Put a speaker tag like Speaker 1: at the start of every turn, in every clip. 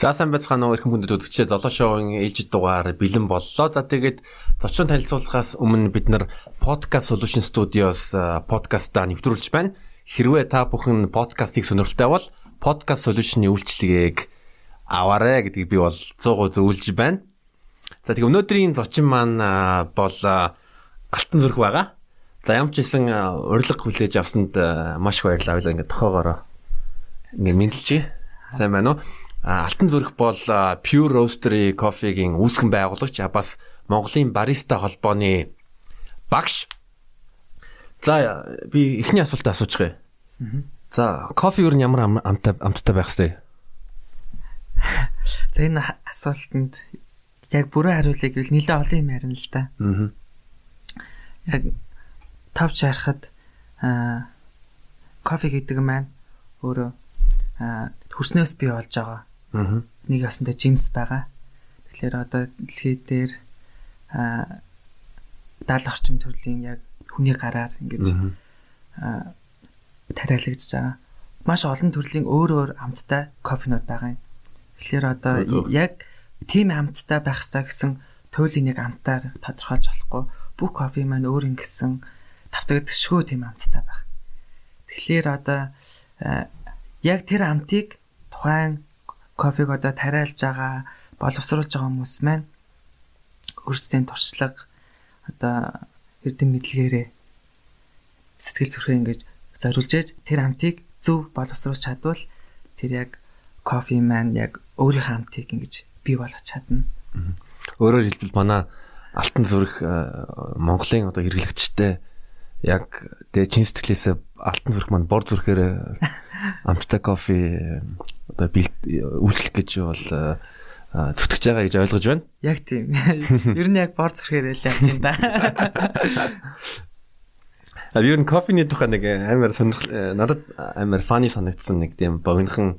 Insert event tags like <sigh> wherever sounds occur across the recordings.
Speaker 1: За сайн байцгаана уу эрхэм хүндэт үзэгчдээ золоо шоугийн ээлжид дугаар бэлэн боллоо. За тэгээд зочин танилцуулахаас өмнө бид нар Podcast Solution Studios подкастаа нэвтрүүлж байна. Хэрвээ та бүхэн подкастыг сонирхолтой бол Podcast Solution-ы үйлчлэгийг аваарэ гэдгийг би бол 100% зөвлөж байна. За тэгээд өнөөдрийн зочин маань бол Алтан зүрх байгаа. За ямар ч хэлсэн урилга хүлээж авсанд маш их баярлалаа. Ингээд тохоогоороо ингээд мэдлжээ. Сайн байна уу? Алтан зүрх бол Pure Roastery Coffee-гийн үүсгэн байгуулагч бас Монголын бариста холбооны багш. За би эхний асуултаа асуучих юм. За кофе юу ямар амттай амттай байх вэ? <laughs>
Speaker 2: За энэ асуултанд яг бүрэн хариулъя гэвэл нэлээд олон юм ярина л да. Аа. Яг тавч харахад аа кофе гэдэг маань өөрөө хөрснөөс бий болж байгаа Аа. Нэг ясантай Джеймс байгаа. Тэгэхээр одоо дэлхий дээр аа 70 орчим төрлийн яг хүний гараар ингэж аа тариалагдж байгаа. Маш олон төрлийн өөр өөр амттай кофенууд байгаа юм. Тэгэхээр одоо яг тийм амттай байх хэрэгтэй гэсэн туйлын нэг амтаар тодорхойлж болохгүй. Бүх кофе маань өөр ингэсэн тавтагдчихгүй тийм амттай байх. Тэгэхээр одоо яг тэр амтыг тухайн кофег одоо тариалж байгаа боловсруулж байгаа хүмүүс маань өөрсдийн туршлага одоо эрдэм мэдлэгээрээ сэтгэл зүрхээ ингэж зориулж ээж тэр хамтыг зөв боловсруулж чадвал тэр яг кофе маань яг өөрийнхөө хамтыг ингэж бий болгож чадна.
Speaker 1: Өөрөөр хэлбэл манай алтан зүрх Монголын одоо хэрэглэгчтэй яг тэгээ чин сэтгэлээсээ алтан зүрх маань бор зүрхээр амттай кофе одоо үйлчлэх гэж бол зүтгэж байгаа гэж ойлгож байна.
Speaker 2: Яг тийм. <laughs> Ер нь яг бор зүрхээр л явж байна да. <laughs>
Speaker 1: А ер нь кофений тухай нэг амар сонирхол надад амар фаны санагдсан нэг тийм богинохан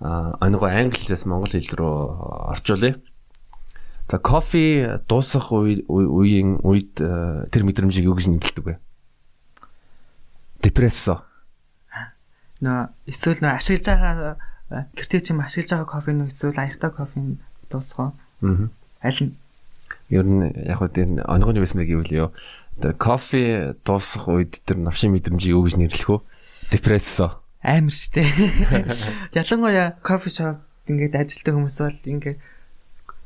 Speaker 1: аныгоо англи хэлээс монгол хэл рүү орчуулъя. За кофе дуусах үеийн үед тэр мэдрэмжийг юу гэж нэрлэдэг вэ? Депрессо.
Speaker 2: Нөө эсвэл нөө ашиглаж байгаа гэртээ чим ашиглаж байгаа кофе нь эсвэл аяхтай кофе дуусгоо. Аа. Аль нь?
Speaker 1: Ер нь яг хөө тэр онгоны байсан гэвэл ёо. Тэр кофе дуусах үед тэр навшин мэдрэмжийг юу гэж нэрлэх вэ? Депрессо.
Speaker 2: Амар штэ. <laughs> Ялангуяа кофе шоп ингээд ажилтдаг хүмүүс бол ингээд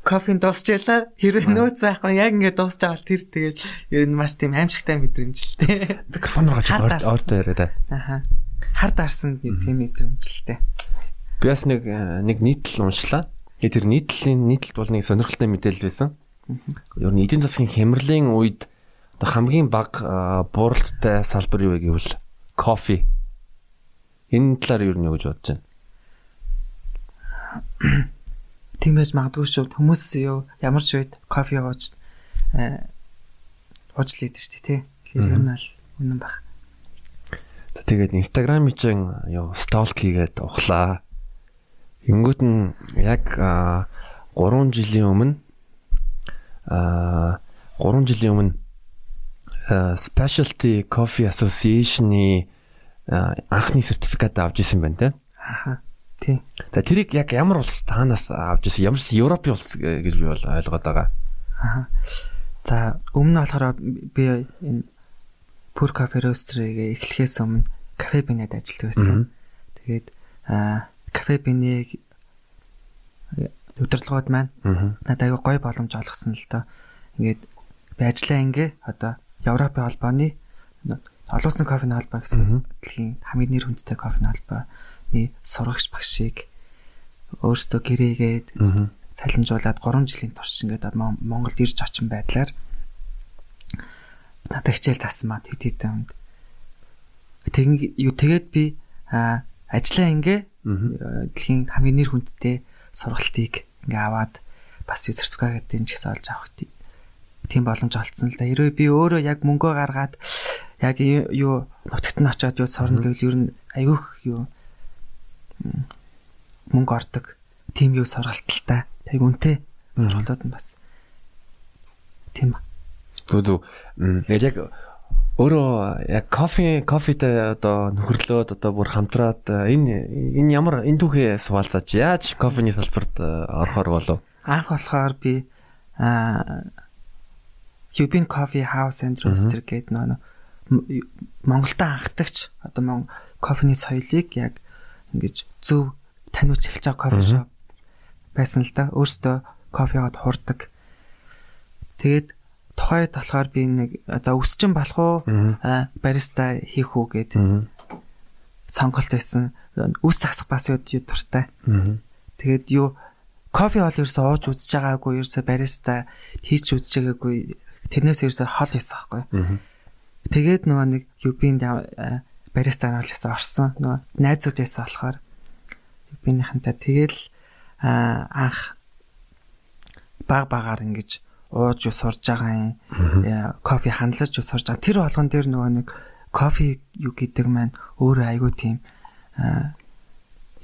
Speaker 2: кофеин дуусчихлаа. Хэрвээ нөөц байхгүй яг ингээд дуусч байгаа бол тэр тэгээд ер нь маш тийм аимшигтай мэдрэмж л тээ.
Speaker 1: Микрофон руу гаж ордоо яриараа.
Speaker 2: Аха. Хар дарсан тийм мэдрэмж л тээ.
Speaker 1: Би бас нэг э, нэг нийтлэл уншлаа. Тэр нийтлэлийн нийтлэлд бол нэг сонирхолтой мэдээлэл байсан. Ер нь эдийн засгийн хямралын үед одоо хамгийн бага э, бууралттай салбар юу вэ гэвэл кофе. Энэ талаар юу нэг гэж бодож байна.
Speaker 2: Тийм байж магадгүй шүү. Хүмүүс юу ямар ч үед кофе ууж э ууж лээд шүү дээ, тий. Тэгэхээр ер нь бол үнэн баг.
Speaker 1: Тэгээд Instagram-ийн чинь юу столк хийгээд ухлаа. Ингүүт нь яг 3 жилийн өмнө а 3 жилийн өмнө Specialty Coffee Association-ы анхны сертификат авч ирсэн байна те.
Speaker 2: Аха. Тий.
Speaker 1: За тэрийг яг ямар улс таанаас авч ирсэн? Ямар Европын улс гэж би бол ойлгоод байгаа.
Speaker 2: Аха. За өмнө болохоор би энэ Pure Cafe Roastery-гээ эхлэхээс өмнө кафе бинад ажилладаг байсан. Тэгээд аа кафе бинэг удирдлагууд маань надад аюу гой боломж олгосон л доо. Ингээд би ажиллаа ингээ одоо Европын холбооны олон улсын кофений холбоо гэсэн дэлхийн хамгийн нэр хүндтэй кофений холбооны сурагч багшийг өөрсдөө гэрээгээд цалинжуулаад 3 жилийн турш ингээд Монголд ирж очин байдлаар надад хичээл заасан маа хэд хэдэн хүнд. Тэг юу тэгээд би ажиллаа ингээ дэлхийн хамгийн нэр хүндтэй сургалтыг ингээ аваад бас юу сертификат гэдэг нь ч гэсэн олж авах тийм боломж олцсон л да. Хэрвээ би өөрөө яг мөнгөө гаргаад яг юу нутагт нь очиод юу сорно гэвэл ер нь аюух юу мөнгө ордог тийм юу сургалталтай. Тэг үнтэй сургалтууд нь бас тийм
Speaker 1: зү яг Өөрөө яг кофе кофетэй одоо нөхөрлөөд одоо бүр хамтраад энэ энэ ямар энэ түүхээ суулцаач яаж кофений салбарт орохоор болов?
Speaker 2: Анх болохоор би аа Cuban Coffee House and Roaster гэдэг нөө Монголд анхдагч одоо кофений соёлыг яг ингэж зөв таниуч эхэлж байгаа кофе шоп байсан л да. Өөртөө кофегод хурдаг. Тэгээд тухайд болохоор би нэг за өсчин болох уу бариста хийх үү гэд сонголт байсан. Үс засах бас юу дуртай. Тэгээд юу кофе бол ерөөсөө ууж үзэж байгаагүй ерөөсөө бариста хийж үзэж байгаагүй тэрнээс ерөөсөө хол хийсэн байхгүй. Тэгээд нөгөө нэг юбинд бариста наалаас орсон. Нөгөө найзууд байсан болохоор юбинийхэнтэй тэгэл анх баг багаар ингэж ууж ус сурж байгаа юм. Кофе хандлаж ус сурж байгаа. Тэр болгон дээр нөгөө нэг кофе юу гэдэг маань өөрөө айгүй тийм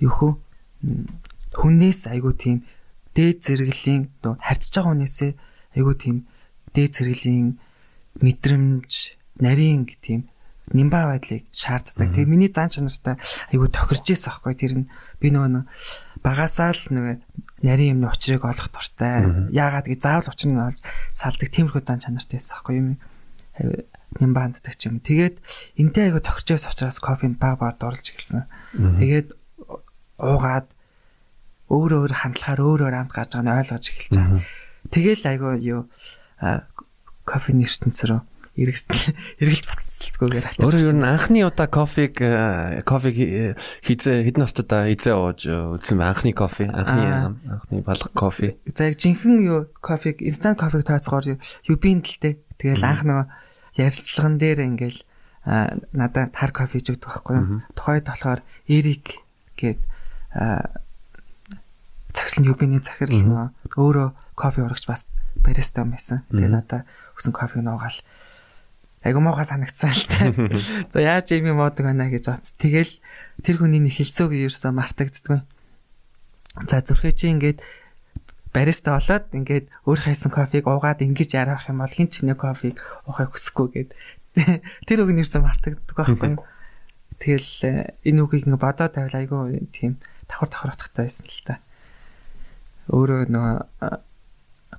Speaker 2: юу хөө хүннээс айгүй тийм дээд зэрэглэлийн харьцаж байгаа хүнээсээ айгүй тийм дээд зэрэглэлийн мэдрэмж нарийн тийм нимба байдлыг шаарддаг. Тэгээ миний зан чанартай айгүй тохирж ийсэн аахгүй тэр нь би нөгөө багасаа л нөгөө нарийн юмны учрыг олох дуртай. Яагаад гэж заавал учрыг олж салдаг тиймэрхүү зан чанартай байсан аахгүй юм. Нимба ханддаг ч юм. Тэгээд энтэй айгүй тохирж байсан учраас кофенд баг баг дурлж эхэлсэн. Тэгээд уугаад өөр өөр хандлагаар өөр өөр амт гарч байгааг нь ойлгож эхэлж байгаа. Тэгэл айгүй юу кофений ертөнц рүү эргэлт <laughs> буцалцгүйгээр
Speaker 1: атаж. Өөрөө ер нь анхны удаа кофег э, кофег хизээ хэдэн настаа хизээ ууж үзсэн анхны кофе анхны анхны балга кофе.
Speaker 2: За яг жинхэнэ юу кофег инстант кофег тооцоогоор юбийн дэлтэй. Тэгэл анх нөгөө ярилцлаган дээр ингээл надад тар кофе ч өгдөг байхгүй юу. Тухайд болохоор Эрик гээд захирал юбиний захирал нөгөө өөрөө кофе урагч бас бариста байсан. Тэгээ надад өгсөн кофег нуугаал айгу муухай санагцсан л та. <laughs> За яаж ийм юм уудаг байна гэж боц. Тэгэл тэр хүний нэг хэлсөөг ерөөсөө мартагддгүй. За зүрхээ чи ингээд бариста болоод ингээд өөр хайсан кофег уугаад ингэж ярах юм бол хин ч нэг кофег уухыг хүсэхгүй гэд <laughs> тэр үг нэрсэн мартагддаг байхгүй юу. <laughs> Тэгэл э, энэ үгийг ингээд бодоод тавил айгу тийм давхар давхар утгатай байсан л та. Өөрөө нөгөө э,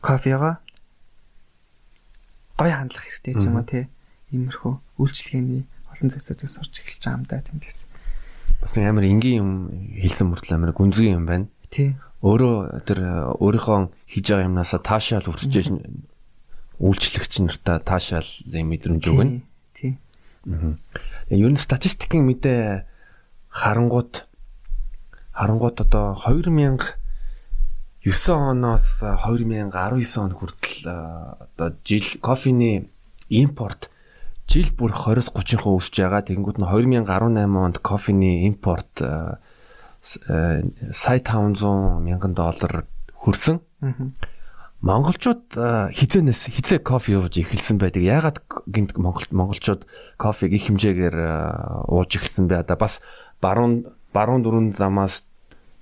Speaker 2: кофего гой хандлах хэрэгтэй ч юм уу тий иймэрхүү үйлчлэгээний олон зүйлсүүдийг сурч эхэлж байгаа юм да тэндээс.
Speaker 1: Бас нэг амар энгийн юм хэлсэн мөртлөө амар гүнзгий юм байна.
Speaker 2: Тий.
Speaker 1: Өөрөө тэр өөрийнхөө хийж байгаа юмнасаа таашаал үрсэж үйлчлэгч нартаа таашаал мэдрэмж өгнө.
Speaker 2: Тий.
Speaker 1: Аа. Ер нь статистикийн мэдээ харангууд харангууд одоо 2000 9 оноос 2019 он хүртэл одоо жил кофений импорт жил бүр 20-30% өсөж байгаа. Тэгэнгүүт нь 2018 онд кофений импорт э, э, сая 500 мянган доллар хүрсэн. Монголчууд э, хизэнээс хизээ кофе ууж эхэлсэн байдаг. Яагаад гинт Монгол монголчууд кофег их хэмжээгээр ууж эхэлсэн бэ? Одоо бас баруун баруун дөрүн замаас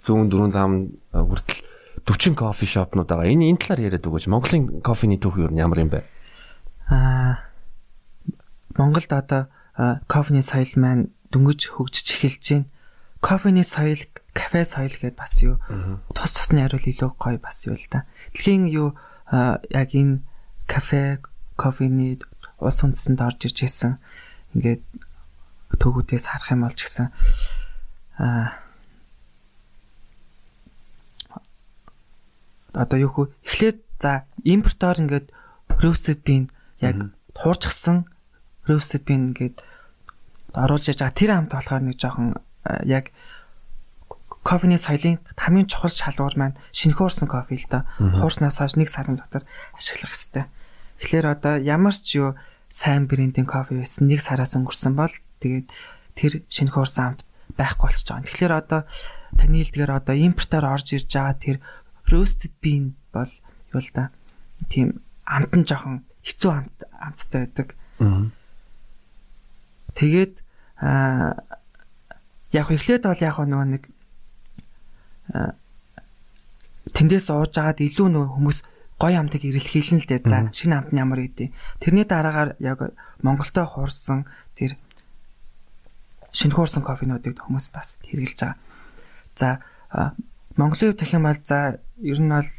Speaker 1: зүүн дөрүн зам хүртэл 40 кофе шопнууд байгаа. Энэ энэ талаар яриад өгөөч. Монголын кофений түүх юу ямар юм бэ?
Speaker 2: Аа Монголд одоо кофений соёл маань дөнгөж хөгжиж эхэлж байна. Кофений соёл, кафе соёл гэдээ бас юу тус тусны хариул илүү гоё бас юу л да. Дэлхийн юу яг энэ кафе, кофений ус үндэсэнд орж ирж исэн ингээд төгүүдээс харах юм бол ч гэсэн а одоо юу хөө эхлээд за импортоор ингээд roasted bean яг хуурчсан roasted bean гээд оруулж яж байгаа тэр хамт болохоор нэг жоохон яг кофений соёлын хамгийн чухал шалгуур маань шинэхүүрсэн кофе л да. Хуурснаас хойш нэг сарын дотор ашиглах хэрэгтэй. Тэгэхээр одоо ямар ч юу сайн брендийн кофе байсан нэг сараас өнгөрсөн бол тэгээд тэр шинэхүүрсэн хамт байхгүй болчихж байгаа. Тэгэхээр одоо таны хэлдгээр одоо импортоор орж ирж байгаа тэр roasted bean бол юу л да. Тийм амт нь жоохон хэцүү амт амттай байдаг. Аа Тэгээд яг эхлээд бол яг нөгөө нэг тэндээс ууж агаад илүү нөгөө хүмүүс гоё амтыг ирэлхийлнэ л дээ. За шинэ амт нь ямар гэдэг. Тэрний дараагаар яг Монголтой хуурсан тэр шинэ хуурсан кофенуудыг хүмүүс бас хэрэгжилж байгаа. За Монголын хувьд дахин бол за ер нь бол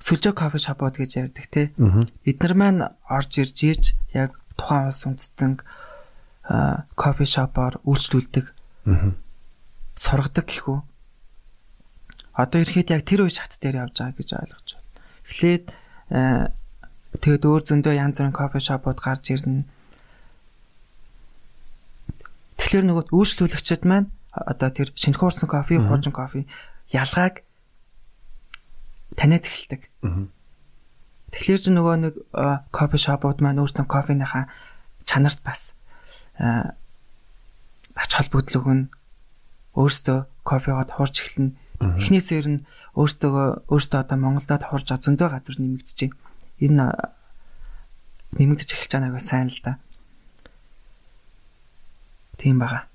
Speaker 2: сүлжээ кофе шопууд гэж ярьдаг те. Эднэр маань орж ирж ийж яг тухайн улс үндэстэн кофе шопоор үйлчлүүлдэг. Сургадаг гэхүү. Одоо ирэхэд яг тэр үе шат дээр явж байгаа гэж ойлгож байна. Эхлээд тэгэд өөр зөндөө янз бүрийн кофе шопууд гарч ирнэ. Тэгэхээр нөгөө үйлчлүүлэгчид маань одоо тэр шинэхуурсан кофе, хуужин кофе ялгааг таниад эхэлдэг. Тэгэхээр ч нөгөө нэг кофе шопууд маань өөрсдөө кофеныхаа чанарт бас ач холбогдол өгнө. Өөрсдөө кофегоод хурж эхэлнэ. Эхнээсээ ер нь өөртөө өөртөө одоо Монголдод хурж зөндөө газар нэмэгдэж байна. Энэ нэмэгдэж эхэлж байгаа нэг сайн л да. Тийм бага.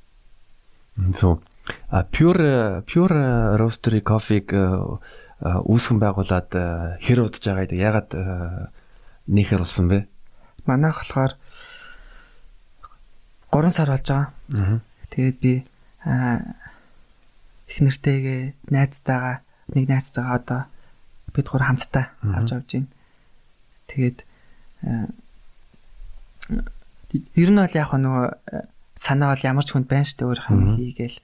Speaker 1: So а pure pure roastery coffee-г үүсгэн байгуулад хэр удаж байгаа гэдэг ягаад нөхөр болсон бэ?
Speaker 2: Манайх болохоор 3 сар болж байгаа. Тэгээд би их нэртэйгээ найзтайгаа нэг найзтайгаа одоо бид гур хамтдаа авч авж байна. Тэгээд ер нь бол яг нөгөө санаа бол ямар ч хүнд байна шүү дээ өөр хам хийгээл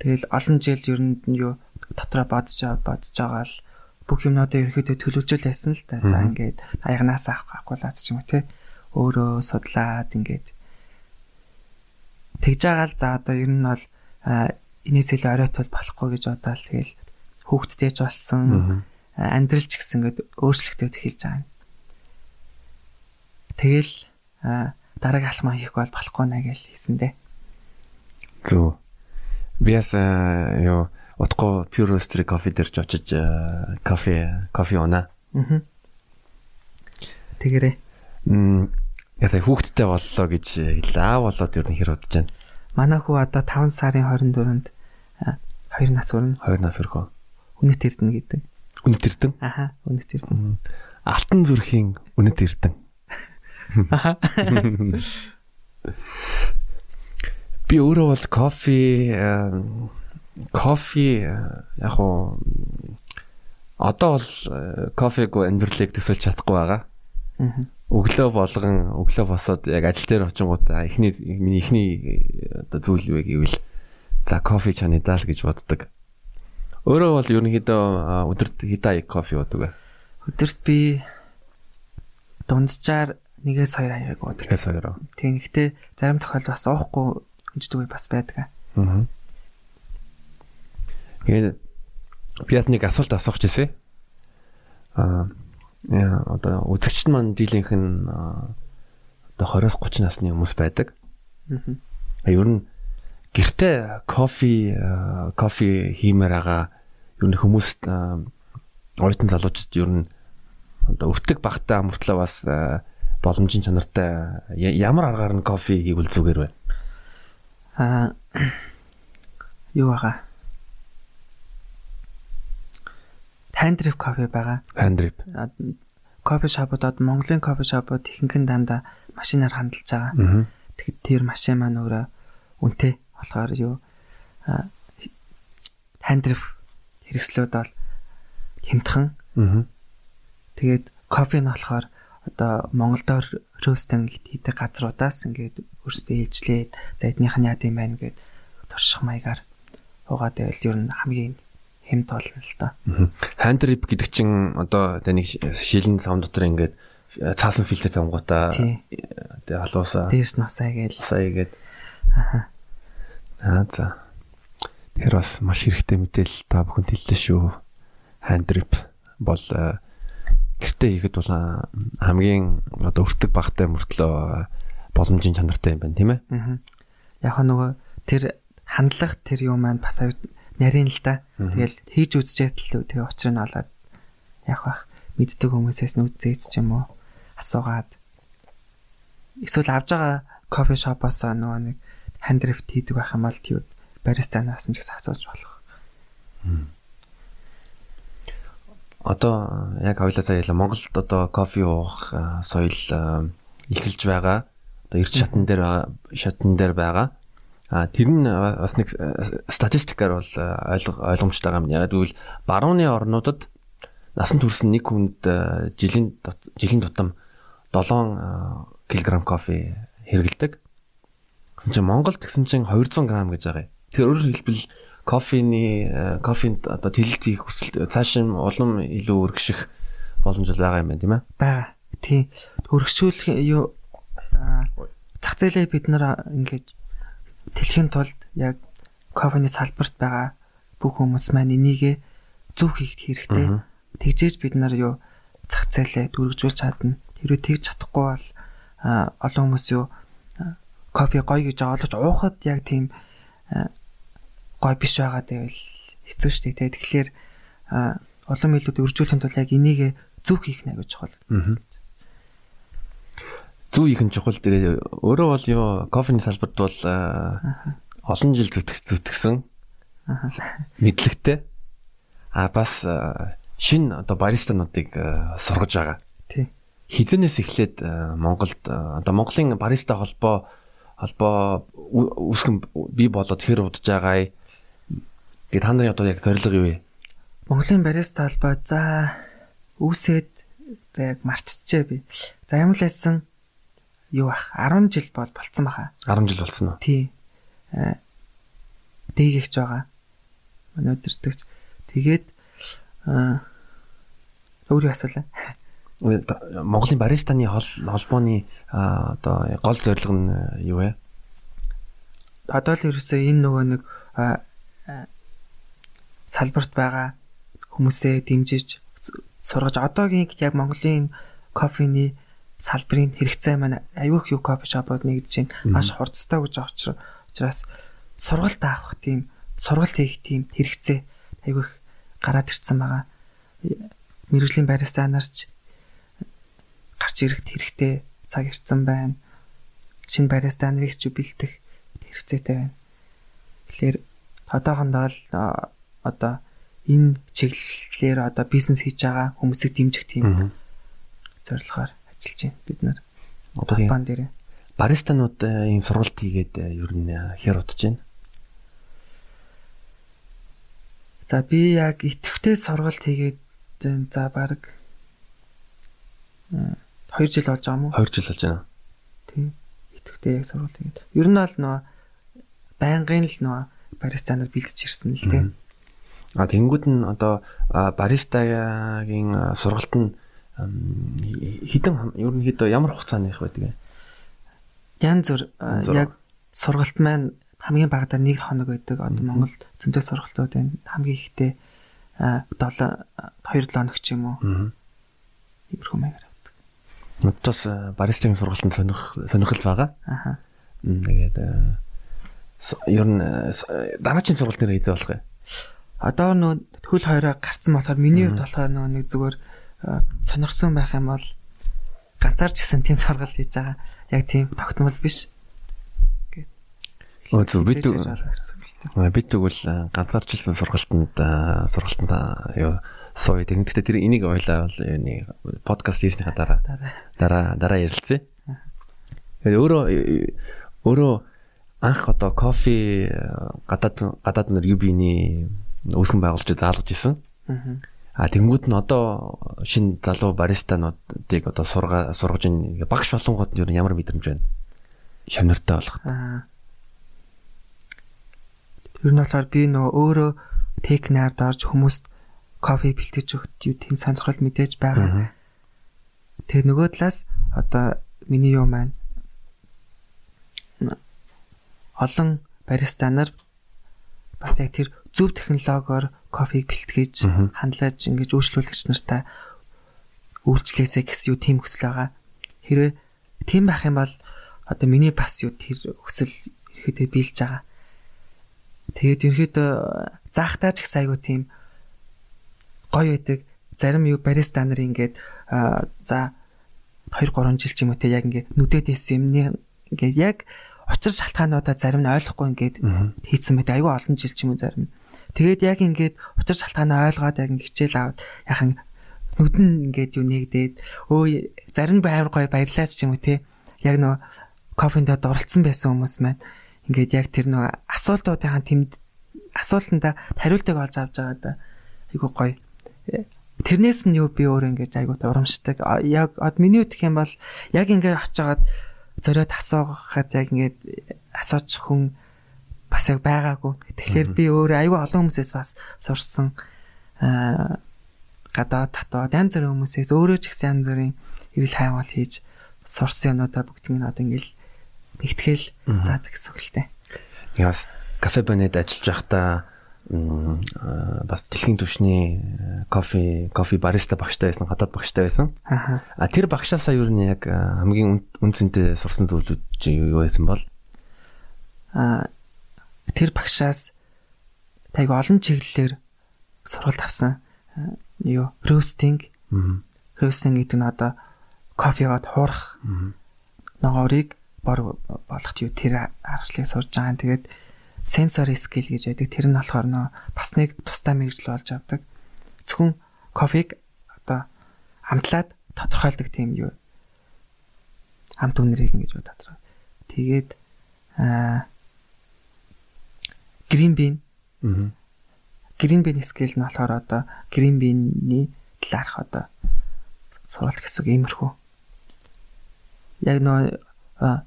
Speaker 2: тэгэл олон жил ер нь юу дотроо бодож бодож байгаа л бүх юмнуудаа ерөөхдөө төлөвлөж байсан л та. За ингээд аягнаас авах авахгүйлаац ч юм уу те. Өөрөө судлаад ингээд тэгж байгаа л за одоо ер нь бол энэс илүү оройтвол болохгүй гэж бодоод тэгэл хүүхдтэйж болсон амьдралч гэсэн ингээд өөрчлөлтөө эхэлж байгаа. Тэгэл дараагийн алхмаа хийх бол болохгүй наа гэж хэлсэн дээ.
Speaker 1: Зөв. Биас ёо утгаа pure roastery coffee дээр ч очиж кофе кофе унаа. Аа.
Speaker 2: Тэгэрээ.
Speaker 1: Мм ясаа хүүхдтэй боллоо гэж хэлээ. Аа болоод ер нь хэр бодож байна.
Speaker 2: Манай хүү одоо 5 сарын 24-нд 2 нас өрнө.
Speaker 1: 2 нас өрхөө.
Speaker 2: Үнэт эрдэнэ гэдэг.
Speaker 1: Үнэт эрдэнэ?
Speaker 2: Аха, үнэт эрдэнэ.
Speaker 1: Алтан зүрхийн үнэт эрдэнэ. Аха. <laughs> Би өөрөө бол кофе кофе яг уу одоо бол кофег амьдралыг төсөлж чадахгүй байгаа. Өглөө болгон өглөө босоод яг ажил дээр очингуудаа эхний миний эхний одоо зүйл юу гэвэл за кофе чаны даал гэж боддог. Өөрөө бол ерөнхийдөө өдөрт хитаа кофе уудаг.
Speaker 2: Өдөрт би дунджаар нэгээс хоёр аяг уудаг.
Speaker 1: Нэгээс хоёр.
Speaker 2: Тийм. Гэхдээ зарим тохиолдолд бас уухгүй унждаг бас байдаг.
Speaker 1: Аа. Тэгээд би бас нэг асуулт асуух гэсэн. Аа яа одоо үзэгчд маань дийлэнх нь одоо 20-с 30 насны хүмүүс байдаг. Аа. Ер нь гэртээ кофе кофе хиймээр байгаа ер нь хүмүүст оюутан залуучууд ер нь одоо өртөг багтаа мөртлөө бас боломжийн чанартай ямар аргаар нь кофе хийвэл зүгээр вэ?
Speaker 2: Аа юу байгаа? Handrip кофе байгаа.
Speaker 1: Handrip.
Speaker 2: Кофе шопуудад Монголын кофе шопууд ихэнх нь дандаа машинаар хандалж байгаа. Тэгэхэд тэр машин маань өөрөө үнэтэй болохоор юу Handrip хэрэгслүүд бол хямдхан. Тэгээд кофе нь болохоор одоо Монголдоор ростинг хийдэг газруудаас ингээд өөрсдөө ээлжлээд за эднийх нь яа гэм байх гээд турших маягаар угаад байвал ер нь хамгийн хэмт болно л та.
Speaker 1: Хандрип гэдэг чинь одоо нэг шилэн сав дотор ингээд цаасан фильтр тавгуудаа тэгээ халуусаа
Speaker 2: дээрс насаа гээл
Speaker 1: насаа игээд аа за тэр бас маш хэрэгтэй мэдээлэл та бүхэнд хэллээ шүү. Хандрип бол гэртээ хийхэд бол хамгийн одоо өртөг багтай мөртлөө боломжийн чанартай юм байна тийм ээ.
Speaker 2: Аа. Яг нөгөө тэр хандлах тэр юм маань бас нарийн л да. Тэгэл хийж үзчихэд л тэгээ учир нь олоод яг бах мэддэг хүмүүсээс нь үзээч ч юм уу асуугаад эсвэл авж байгаа кофе шопоос нөгөө нэг хандрифт хийдэг байх юм бол тийм баристанаас нь ч гэсэн асууж болох.
Speaker 1: одоо яг хоёлаа сая Монголд одоо кофе уух соёл эхэлж байгаа. Одоо эрт шатн дээр шатн дээр байгаа. А тэр нь бас нэг статистикаар бол ойлгомжтой байгаа юм. Яг гэвэл барууны орнуудад насан турш нэг хүнд жилийн жилийн тутам 7 кг кофе хэрэгэлдэг. Гэсэн чинь Монголд гэсэн чинь 200 г гэж байгаа. Тэгэхээр өөрөөр хэлбэл кофений кофенд одоо тэлэлт хийх хүсэл цааш нь улам илүү өргөших боломж байгаа юм байна тийм ээ.
Speaker 2: Бага. Тийм. Өргөжүүлэх юу зах зээлээ бид нар ингэж тэлхийн тулд яг кофений салбарт байгаа бүх хүмүүс маань энийгээ зөв хийх хэрэгтэй. Тэгжээж бид нар юу зах зээлээ дөрвжүүлж чадна. Тэрөө тэгж чадахгүй бол олон хүмүүс юу кофе гоё гэж олж уухад яг тийм гой биш байгаа гэвэл хэцүү шүү дээ. Тэгэхээр олон мэлүүд өржүүлэхэд бол яг энийг зөв хийх нэ гэж чухал.
Speaker 1: Зөв хийх нь чухал. Тэгээ өөрөө бол юу кофений салбарт бол олон жил зүтгэсэн мэдлэгтэй. А бас шин одоо баристануудыг сургаж байгаа.
Speaker 2: Тий.
Speaker 1: Хизэнээс эхлээд Монголд одоо Монголын бариста холбоо холбоо үүсгэн бий болоод хэр удаж байгаа Тэгээ та нарын одоо яг зорилго юу вэ?
Speaker 2: Монголын бариста холбоо за үүсээд за яг мартчихжээ би. За ямар л байсан юу ах 10 жил бол болцсон баха.
Speaker 1: 10 жил болцсон уу?
Speaker 2: Тий. Э, Дээгч байгаа. Манай өдөртөгч. Тэгээд аа өөрөө асуулаа.
Speaker 1: Монголын баристаны холбооны одоо гол зорилго нь юу вэ?
Speaker 2: Одоо л ерөөсөө энэ нөгөө нэг салбарт байгаа хүмүүсээ дэмжиж сургаж одоогийн яг Монголын кофений салбарын хэрэгцээ маань аюух юу кофе шопод нэгдэж байна. Маш хурцтай гэж байгаа учраас сургалт авах тийм сургалт хийх тийм хэрэгцээ аюух гараад ирсэн байгаа. Мэргэжлийн бариста нарч гарч ирэх хэрэгтэй цаг ирсэн байна. Шинэ бариста нарыг ч бэлдэх хэрэгцээтэй байна. Тэгэхээр одоохондоо л одоо энэ чиглэлээр одоо бизнес хийж байгаа хүмүүсийг дэмжих тийм зорилгоор ажиллаж байна бид нар. Одоо бан дээр
Speaker 1: баристанууд ийм сургалт хийгээд ер нь хэр удаж байна?
Speaker 2: За би яг идэвхтэй сургалт хийгээд за баг 2 жил болж байгаа мó?
Speaker 1: 2 жил болж байна.
Speaker 2: Тийм. Идэвхтэй яг сургалт хийгээд. Ер нь бол нөө байнгын л нөө баристанууд бэлдэж ирсэн л тийм.
Speaker 1: А тэнгууд нь одоо баристагийн сургалт нь хідэн ерөнхийдөө ямар хугацааных байдаг вэ?
Speaker 2: Янз бүр яг сургалт маань хамгийн багадаа 1 хоног байдаг. Одоо Монголд зөндөө сургалтууд байна. Хамгийн ихдээ 7 2-7 хоног ч юм уу. Иймэрхүү маягаар авдаг.
Speaker 1: Надаас баристагийн сургалтанд сонирх сонирхол байгаа.
Speaker 2: Аха.
Speaker 1: Тэгээд ер нь дараагийн сургалт нэр хэдэ болох вэ?
Speaker 2: одоо нөө хөл хоёроо гарцсан болохоор миний хувьд болохоор нөө нэг зүгээр сонирхсон байх юм бол ганцаарч гэсэн тийм саргал хийж байгаа. Яг тийм тогтмол биш.
Speaker 1: Өө зөв бид бид тэгвэл ганцаарчлсан сургалтанд сургалтанд юу сууя тэр нэгтээ тэр энийг ойлаа бол юуны подкаст хийснийхаа дараа дараа дараа ярилцъя. Тэгээд өөрөө өөрөө анх одоо кофе гадаад гадаад нар UB-ний үүсгэн байгуулж заалгаж исэн. Аа тэнгууд нь одоо шинэ залуу баристануудыг одоо сурга сургаж ин багш болонгод нь ямар мэдрэмж байна? Шамнартай болох.
Speaker 2: Тэр нь болохоор би нөгөө өөрөө технард орж хүмүүст кофе бэлтгэж өгт юу тийм сонирхол мэдээж байгаа. Тэгээ нөгөө талаас одоо миний юу маань олон бариста нар бас яг тэр зөв технологиор кофег бэлтгэж хандлаж ингэж өөрчлөлөгч нартай үйлчлээсэ гэсэн юу тийм хүсэл байгаа. Хэрвээ тийм байх юм бол одоо миний бас юу тэр хүсэл ихэд биелж байгаа. Тэгээд ерөөдөө заахтаа ч их айгу тийм гоё байдаг. Зарим юу бариста нар ингээд за 2 3 жил ч юм уу те яг ингээд нүдэд эс юмны ингээд яг учир шалтгаануудаа зарим нь ойлгохгүй ингээд хийцэн мэт айгүй олон жил ч юм уу зарим. Тэгээд яг ингээд учир шалтгаанаа ойлгоод яг хичээл аваад яхан нүдэн ингээд юу нэгдээд өө зарим байвар гоё баярлаач юм уу те. Яг нөгөө кофенд дуралцсан байсан хүмүүс маань ингээд яг тэр нөгөө асуултуудын тэмд асуултанда хариултыг олж авч байгаа да. Айгу гоё. Тэрнээс нь юу би өөрөө ингээд айгу урамшдаг. Яг од миний үтх юм бол яг ингээд очиод зориод асуухад яг ингээд асууж хүн бас яг байгаагүй. Тэгэхээр би өөрөө айгүй олон хүмүүсээс бас сурсан аа гадаад татваад янз бүрийн хүмүүсээс өөрөө ч гэсэн янз бүрийн эрэл хайвал хийж сурсан юмнуудаа бүгдийг нь одоо ингээл нэгтгэл заадаг гэсэн үг л дээ.
Speaker 1: Яс кафе банед ажиллаж байхдаа бас дэлхийн түвшний кофе кофе бариста багштай байсан гадаад багштай байсан. А тэр багшаасаа юу нь яг хамгийн үнцэнтэй сурсан зүйлүүд юу байсан бол
Speaker 2: а тэр багшаас тайг олон чиглэлээр сургалт авсан. Юу roasting. Roasting гэдэг нь одоо кофегод хуурах ногоорыг бор болгох юу тэр аргачлалыг сурж байгаа. Тэгээд sensory skill гэж байдаг. Тэр нь болохоор нөө бас нэг тусдаа мэрэгжил болж авдаг. Зөвхөн кофег одоо амтлаад тодорхойлдог тийм юу. Амт үнэрийг ингэж бодож. Тэгээд аа green bean. Аа. Green bean skill нь болохоор одоо green bean-ний талаарх одоо суралт гэсэн иймэрхүү. Яг нөө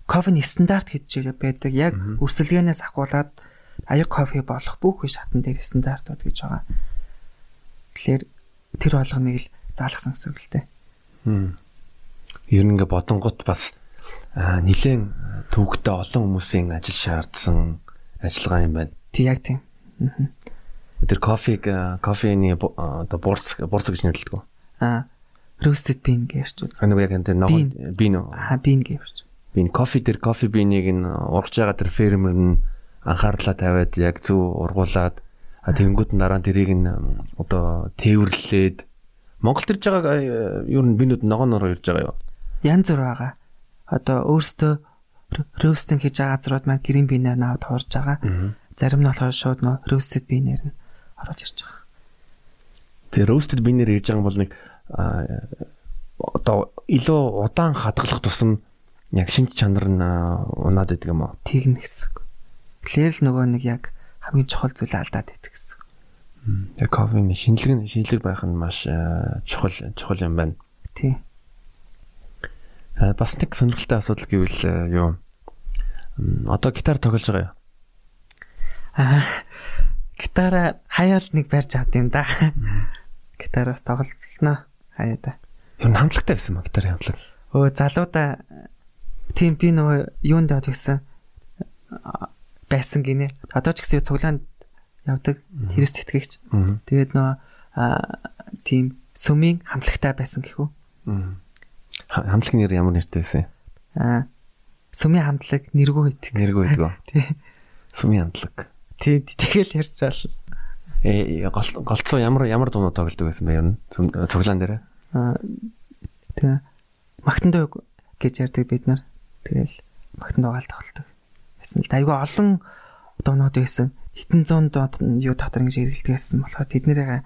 Speaker 2: кофений стандарт гэж байдаг. Яг өрсөлдөөнөөс ахуулаад аяг кофе болох бүх шатн дээр стандартууд гэж байгаа. Тэгэхээр тэр болгоныг л заалгасан гэсэн үг л дээ.
Speaker 1: Ер нь ингээ бодонгот бас нилээн төвөгтэй олон хүмүүсийн ажил шаардсан ажиллагаа юм байна.
Speaker 2: Тий яг тийм. Аа.
Speaker 1: Тэр кофег кофений оо бурц бурц гэж нэрлэдэг.
Speaker 2: Аа. Roasted bean гэж үү.
Speaker 1: Нэг яг энэ ногоо бин үү?
Speaker 2: Аа, bean гэж.
Speaker 1: Бин кофе тэр кофе бинийг нь ургаж байгаа тэр фермер нь анхаарлаа тавиад яг зөв ургуулад тэгэнгүүт нь дараа нь тэрийг нь одоо тээвэрлээд Монгол төрж байгаа юу н бинүүд ногоо нороо ирж байгаа юу?
Speaker 2: Янз бүр байгаа. Одоо өөрсдөө роустинг хийж байгаа газрууд маань грин бинээр навд хуурж байгаа. Зарим нь болохоор шууд нөө roasted бинээр нь оруулж ирж байгаа.
Speaker 1: Тэгээ roasted бинээр ирж байгаа бол нэг одоо илүү удаан хадгалах тусам яг шинж чанар нь унаад идэг юм уу?
Speaker 2: Тэгнэ гэсэн. Тэгэхээр л нөгөө нэг яг хамгийн чухал зүйл алдаад байдаг гэсэн.
Speaker 1: Тэгээ кофений шинэлэг нь шинэлэг байх нь маш чухал чухал юм байна.
Speaker 2: Тий.
Speaker 1: Бас нэг сонирхолтой асуудал гэвэл юу? Одоо гитар тоглож байгаа юу?
Speaker 2: Аа гитара хаяал нэг барьж авд юм да. Гитараас тоглолно хаяа да.
Speaker 1: Юу хамтлагтай байсан маа гитарын хамтлаг.
Speaker 2: Өө залуудаа тийм би нөгөө юунд яваад гисэн байсан гинэ. Одоо ч гэсэн цуглаанд явдаг тэрэс тэтгэгч. Тэгээд нөө тийм сүмийн хамтлагтай байсан гэхүү.
Speaker 1: Хамтлаг нэр ямар нэртэй байсан?
Speaker 2: Аа сүмийн хамтлаг нэргүй байдаг.
Speaker 1: Нэргүй байдаг. <laughs>
Speaker 2: Тий.
Speaker 1: Сүмийн хамтлаг.
Speaker 2: Тий, тэгэл ярьж бол.
Speaker 1: Э голцоо ямар ямар дуунууд тоглодог байсан бэ ер нь цуглаан дээр?
Speaker 2: Аа тэгээ магтандаа гэж ярьдаг бид нар. Тэгэл магтандаа гаал тоглодог байсан л. Айгүй олон доонууд байсан. Хитэн зуун доод юу дотор ингэж эргэлдэг байсан болохоор тэднэрээ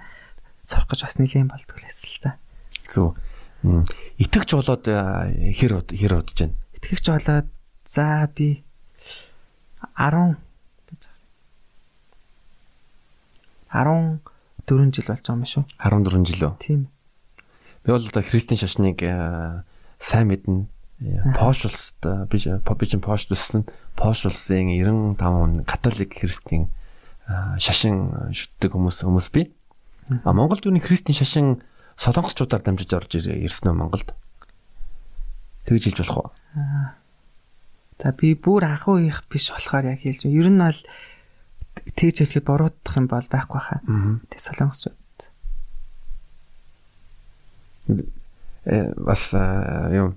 Speaker 2: сурах гэж бас нэлийн болдгоо лээсэн л да.
Speaker 1: Зөв. Итгэж болоод хэр хэр удаж байна.
Speaker 2: Итгэж болоод за би 10 14 жил болж байгаа юм шүү.
Speaker 1: 14 жил үү?
Speaker 2: Тийм.
Speaker 1: Би бол одоо христийн шашныг сайн мэднэ. Пош улсад би чин пош төссөн пош улсын 95 он католик христийн шашин шүтдэг хүмүүс хүмүүс би. А Монголд үүний христийн шашин солонгосчуудаар дамжиж орж ирсэн үү Монголд? Тэгж хэлж болох уу?
Speaker 2: За би бүр анхуу их биш болохоор яг хэлж. Ер нь бол тэгж хэлэхэд буруудах юм бол байхгүй хаа. Тэг солонгосчууд.
Speaker 1: Э бас юу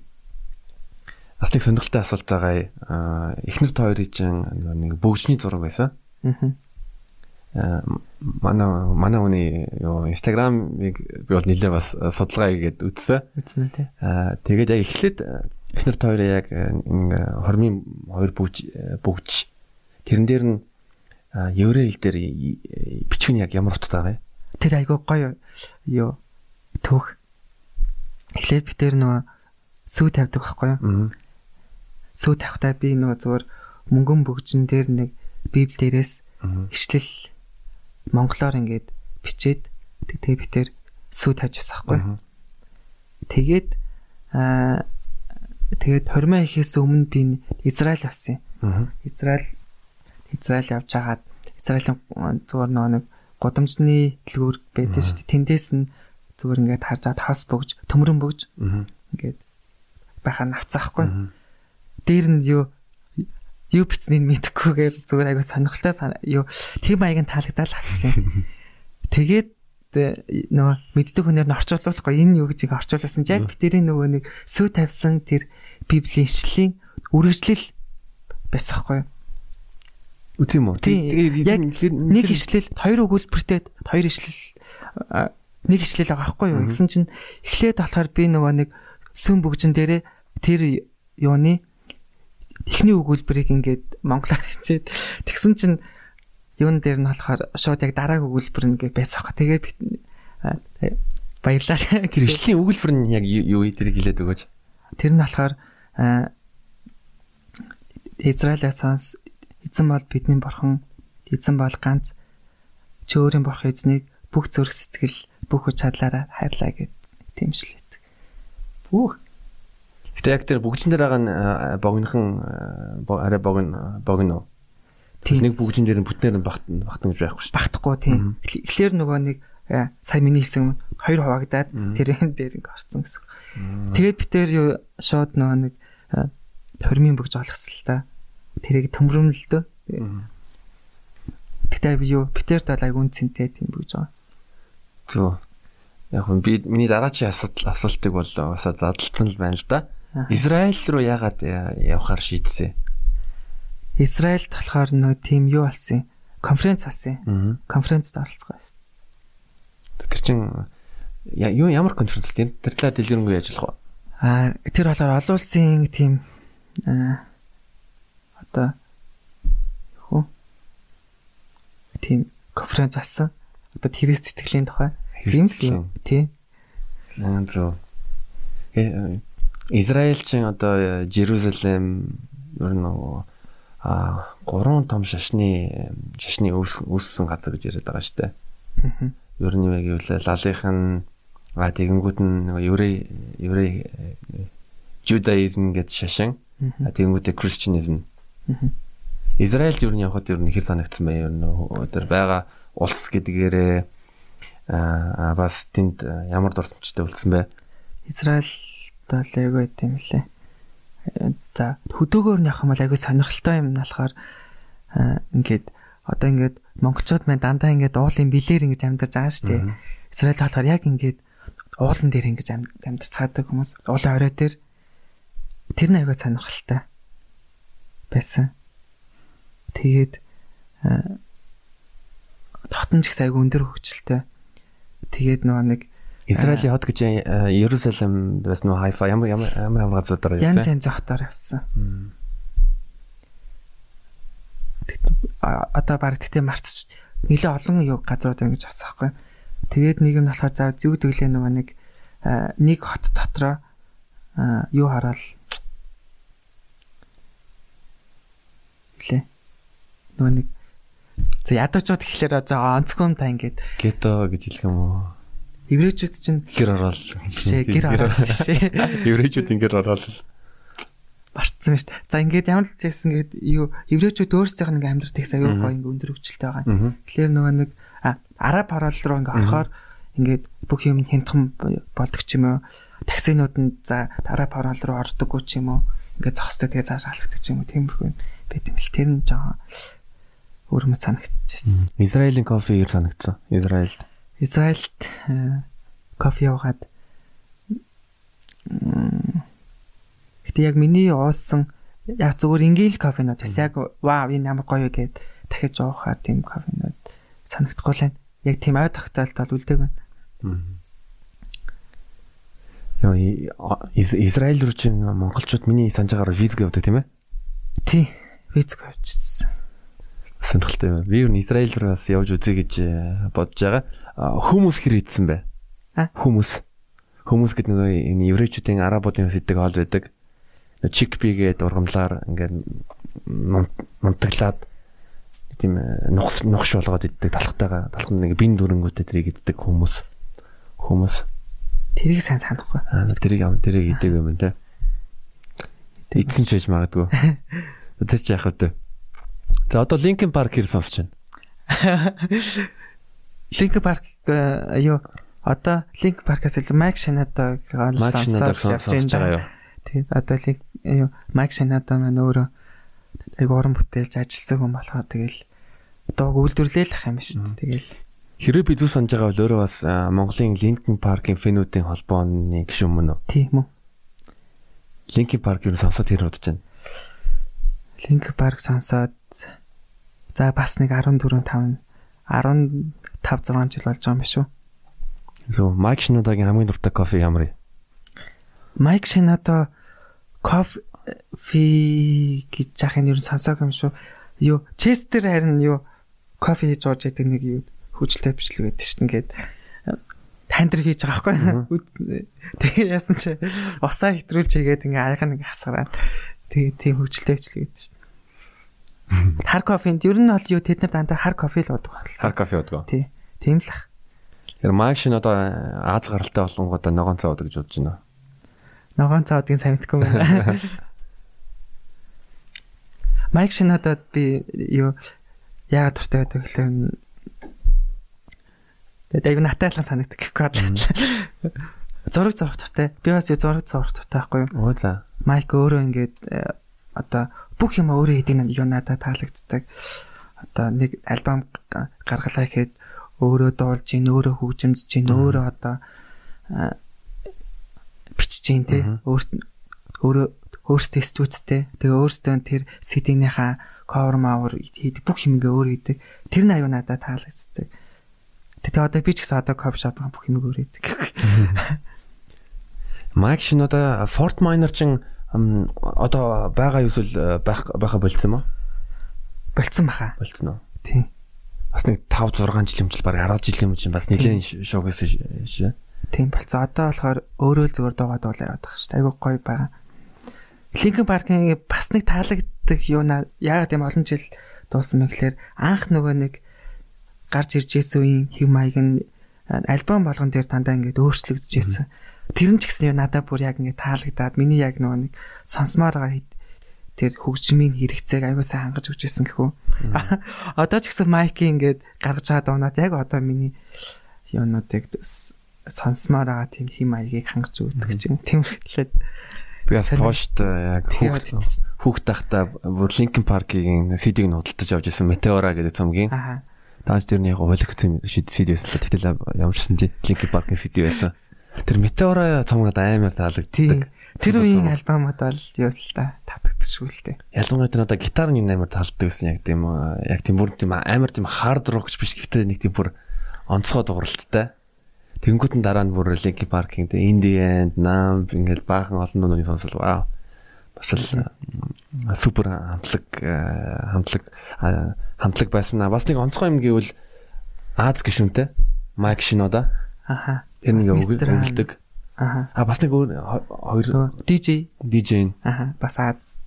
Speaker 1: Бас нэг сонирхолтой асуулт байгаа. Эхнэр та хоёрын чинь нэг бөгжний зураг байсан. Аа. Манай манай хүний юу Instagram-ыг би бол нэлээ бас судалгаа хийгээд үзсэн.
Speaker 2: Үзсэн тий.
Speaker 1: Аа тэгээд яг эхлээд эхнэр та хоёрын яг хормын хоёр бүгж бүгж тэрэн дээр нь еврей хэл дээр бичих нь яг ямар утгатай вэ?
Speaker 2: Тэр айгүй гоё юу төвх Тэгэхээр би тэр нөгөө сүү тавьдаг байхгүй юу? Сүү тавьхдаа би нөгөө зөвөр мөнгөн бөгжин дээр нэг библ дээрээс ишлэл монголоор ингээд бичээд тэг- тэгээ би тэр сүү тавьж байсан байхгүй юу? Тэгээд аа тэгээд хормоо ихээс өмнө би Израиль явсан.
Speaker 1: Аа.
Speaker 2: Израиль Израиль явж хагаад Израилийн зүгээр нэг гудамжны дэлгүүр байдаг шүү дээ. Тэндээс нь зүгээр ингээд харж хаад хас бөгж, төмрөн бөгж ингээд байхаа навцаахгүй.
Speaker 1: Аа.
Speaker 2: Дээр нь юу юу бичснийг мэдэхгүйгээр зүгээр айгу сонирхолтой юу тэг маягийн таалагдал авчихсан. <laughs> Тэгээд э, нөгөө мэддэг хүнээр нь орчуулахгүй энэ юу гэж орчуулсан. Яг би тэрийн нөгөө нэг сүү тавьсан тэр библийн ишлэлийн үргэлжлэл байсан хгүй юу?
Speaker 1: Үгүй тийм үү?
Speaker 2: Яг нэг ишлэл хоёр өгүүлбэртэй хоёр ишлэл нэг ишлэл байгаа байхгүй юу? Гэсэн чинь эхлээд болохоор би нөгөө нэг сүм бүгжин дээрээ тэр юуны эхний өгүүлбэрийг ингээд монголоор хичээд тэгсэн чинь юун дээр нь болохоор шууд яг дараагийн өгүүлбэр нь ингээд байсан хаа. Тэгээд баярлалаа. <laughs>
Speaker 1: Тэр ишлийн өгүүлбэр нь яг юу тэрийг хэлээд өгөөч.
Speaker 2: Тэр нь болохоор Израилаас эзэн бол бидний бурхан эзэн бол ганц чи өөрийн бурхан эзнийг бүх зүрх сэтгэл бүх хүч чадлаараа хайрлаа гэд тэмшлээд. Бүх
Speaker 1: Гэтэ яг тэр бүгжин дээр байгаа нь а, богинохан бо- арай богино богино. Нэг бүгжин дээр нь бүтнээр нь багтана багтана гэж байхгүй шүү
Speaker 2: багтахгүй тийм.
Speaker 1: Мгм.
Speaker 2: Эхлээр нөгөө нэг а, сая миний хэсэг хоёр хуваагдаад тэрэн дээр ингээ орсон гэсэн. Тэгээд би тэр шууд нөгөө нэг хормын бүгж олгосон л та. Тэрийг төмрөмлөлдөө.
Speaker 1: Мгм.
Speaker 2: Гэтэ би юу Питерт бол айгуун цэнтэй тийм бүгж байгаа.
Speaker 1: Зөв. Яг нь би миний дараачийн асуудал асуултыг бол бас задлалсан л байна л да. Израиль руу яагаад явахаар шийдсэн?
Speaker 2: Израильд болохоор нөө тийм юу болсон юм? Конференц болсон.
Speaker 1: Аа.
Speaker 2: Конференцд оролцгоо.
Speaker 1: Тэр чин я- юу ямар конференц тийм тэр талаар дэлгэрэнгүй болох вэ?
Speaker 2: Аа тэр болохоор олон улсын тийм аа одоо хөө тийм конференц болсон. Одоо тэрээс сэтгэлийн тухай. Тийм л юм. Тийм.
Speaker 1: Аа зөв. Э, Израиль чин одоо Жерусалем ер нь а гурван том шашны шашны үүс- үүссэн газар гэж яриад байгаа шүү дээ. Ер нь юу гэвэл лалынх нь а тэгэнгүүт нь нөгөө еврей еврей э, Judaism гэж шашин а тэгэнгүүтээ Christianism. Израиль ер нь явахад ер нь хэр санагдсан бэ? Ер нь тэр байгаа улс гэдгээрээ а бас тэнд ямар дурсамжтай үлдсэн бэ?
Speaker 2: Израиль бол айгүй тийм лээ. За хөдөөгөр нь явах юм бол айгүй сонирхолтой юм болохоор аа, ингээд одоо ингээд монголчууд маань дандаа ингээд уулын билээр ингэж амьдарч байгаа шүү дээ. Израиль болохоор яг ингээд уулан дээр ингэж ам- амьдарч цаадаг хүмүүс уулын орой дээр тэр нь айгүй сонирхолтой байсан. Тэгээд хотон ч гэсэн айгүй өндөр хөгжилтэй. Тэгээд нөгөө нэг
Speaker 1: Израилийн хот гэж Ерүсалим бас нөө Хайфа ямар ямар ямар газруудаар
Speaker 2: янз янз хотоор явсан. Одоо баг тэгтээ марцч нэлээ олон юу газрууд ингэж авсан байхгүй. Тэгээд нэг нь болохоор за зүг төглөө нөгөө нэг нэг хот дотроо юу хараал лээ. Нөгөө нэг за ядагчуд гэхлээр за онцгой та ингээд
Speaker 1: Гето гэж хэлэх юм уу?
Speaker 2: еврейчүүд чинь
Speaker 1: Гэр ороод
Speaker 2: бишээ гэр ороод бишээ
Speaker 1: Еврейчүүд ингээр ороод
Speaker 2: марцсан шүү дээ. За ингээд ямар ч зэсэн ингээд юу еврейчүүд өөрсдийнх нь ингээд амьдрах тэгс аюу
Speaker 1: Мгм.
Speaker 2: гоо ингээд өндөр хөгжилтэй байгаа.
Speaker 1: Аа.
Speaker 2: Тэгэхээр нөгөө нэг араб орол руу ингээ орохоор ингээд бүх юм хямдхан болдог ч юм уу. Таксинууд нь за араб орол руу ордоггүй ч юм уу. Ингээ зохистой тэгээ цааш алхдаг ч юм уу. Тиймэрхүү юм байт юм л тэр нь жоохон өөрмөц санагдчихсэн.
Speaker 1: Израилийн кофе юу санагдсан? Израильд.
Speaker 2: Израильд э, кофе уугаад м, гэтээ яг миний уусан яг зүгээр ингээл кофенууд бас яг вау энэ ямар гоё гэд дахиж уухаар тийм кофенууд санагдахгүй л байна. Яг тийм ой тогтоолт бол үлдээг байна.
Speaker 1: Яа Израиль руу чинь монголчууд миний санаж байгаагаар визг явдаг тийм ээ?
Speaker 2: Тий. Визг авчихсан.
Speaker 1: Сонирхолтой юм. Би юу Израиль руу бас явж үзье гэж э, бодож байгаа. Хүмүүс хэр ийдсэн бэ? Хүмүүс. хүмүүс гэдэг нөгөө энэ еврейчүүдийн арабуудын сэдэг хоол байдаг. Чикпигээд ургамлаар ингээд нунтаглаад тийм нухс нухш болгоод иддэг талхтайгаа талх нэг бин дүрэнгүүтээ тэрийг иддэг хүмүүс хүмүүс
Speaker 2: тэрийг сайн санахгүй.
Speaker 1: Аа тэрийг ам тэрийг идэг юм те. Идсэн ч байж магадгүй. <laughs> Тэр ч яах вэ? За одоо Linkin Park хэр сонсож байна? <laughs>
Speaker 2: Linkin Park юу одоо Linkin Park-аас илүү Mike Shinoda
Speaker 1: сонсож байгаа юу?
Speaker 2: Тэгээд одоо юу Mike Shinoda маань өөрөө яг уран бүтээлж ажилласан хүн болохоор тэгэл дууг үйлдвэрлээл ах юм шүү дээ. Тэгэл
Speaker 1: Хэрэв би зүг санаж байгаа бол өөрөө бас Монголын Linkin Park-ийн фэнүүдийн холбооны гишүүн мөн үү?
Speaker 2: Тийм үү.
Speaker 1: Linkin Park юу сонсоод тэр удаж байна.
Speaker 2: Linkin Park сонсоод за бас нэг 14 5 15 6 жил болж байгаа юм шүү.
Speaker 1: So Mike Shinoda-гийн хамгийн дуртай кофе ямар вэ?
Speaker 2: Mike Shinoda кофе гэж яхахын ер нь сонсоог юм шүү. Юу Chester харин юу кофе хийж ууж яадаг нэг юу хүчлээ бичлэг байдаг шүү. Ингээд тандэр хийж байгаа байхгүй. Тэгээ яасан чи усаа хэтрүүлж хийгээд ингээ аяга нэг хасгараад тэгээ тийм хөвчлээ бичлэг байдаг шүү. <laughs> Хар кофенд ер нь бол юу тэд нар дандаа хар кофе л уудаг байна.
Speaker 1: Хар кофе уудаг.
Speaker 2: Тий. Тийм л ах.
Speaker 1: Тэр машин одоо Аз гаралтай болонгоо ногоон цаа уудаг гэж бодож байна.
Speaker 2: Ногоон цаа уудыг сайн мэдгүй байна. <laughs> Майк шинодод би юу яагаад дуртай байдаг гэхээр Тэгээд аяг натайлхан санагддаг гэхгүй бодлоо. Зураг зурх тартай. Би бас юу зураг зурх тартай байхгүй юу?
Speaker 1: Оо за.
Speaker 2: Майк өөрөө ингээд э, одоо бүх юм өөрөө хийдэг нь юу надад таалагддаг. Одоо нэг альбом гаргалаа гэхэд өөрөө дуулж гин, өөрөө хөгжимдж гин, өөрөө одоо бичиж гин те. Өөрт өөрөө өөрсдөө студидтэй. Тэгээ өөрсдөө тэр CD-ийнхаа cover mavер хийдэг бүх юм ингээ өөр хийдэг. Тэр нь аюу надад таалагддаг. Тэгээ одоо би ч гэсэн одоо кофе шоп бүх юм өөрөөд.
Speaker 1: Майк шин одоо Fort Minor чин одоо байгаа юу эсвэл байх байха болцсон юм уу?
Speaker 2: Болцсон баха.
Speaker 1: Болцсон уу?
Speaker 2: Тийм.
Speaker 1: Бас нэг 5 6 жил өмчл баг 10 жил юм чинь бас нэлээд шоугээс шээ.
Speaker 2: Тийм болцсон. Одоо болохоор өөрөө л зүгээр дуугаад уул яваад байгаа шүү дээ. Айгуу гоё байгаа. Linkin Park-ийн бас нэг таалагддаг юу наа яагаад юм олон жил дуусан мэхлээр анх нөгөө нэг гарч ирж исэн үеийн хэв маяг нь альбом болгон дээр дандаа ингээд өөрчлөгдөж исэн. Тэр нь ч гэсэн надад бүр яг ингээд таалагдаад миний яг нөгөө нэг сонсомоор байгаа тэр хөгжмийн хэрэгцээг сайн хангаж өгч исэн гэхүү. <laughs> Одоо ч гэсэн майки ингээд гаргаж байгаа дуунаад яг одоо миний юунуудыг сонсомоор байгаа тийм хэм маягийг хангаж өгдөг чинь тэмрэглээд
Speaker 1: би пошт яг хүүхд тахта бүр Linkin Park-ийн CD-г нь худалдаж авч ирсэн Meteora гэдэг цомгийн. Аа Даанч тэр нь яг хуулигдсан CD байсан л тэгтэл ямар ч сан Linkin Park-ын CD байсан. Тэр Meteora цомгод амар таалагддаг.
Speaker 2: Тэр үеийн альбомод бол юу л та шүү л дээ.
Speaker 1: Ялангуяа тэр одоо гитар нь амар таалддаг гэсэн яг тийм яг тийм бүр тийм амар тийм хард рок биш гэхдээ нэг тийм бүр онцгой дууралттай. Тэнгүүд нь дараа нь бүр Linkin Park-ийн Indie and Numb ингээл баахан олон нууны сонсол вау бас л супер хамтлаг хамтлаг хамтлаг байсан. Бас нэг онцгой юм гэвэл Аз гişүнтэй Майк Шинода.
Speaker 2: Аха.
Speaker 1: Тэр нэг өгөлдөг.
Speaker 2: Аха.
Speaker 1: А бас нэг хоёр
Speaker 2: DJ
Speaker 1: DJ.
Speaker 2: Аха. Бас Аз.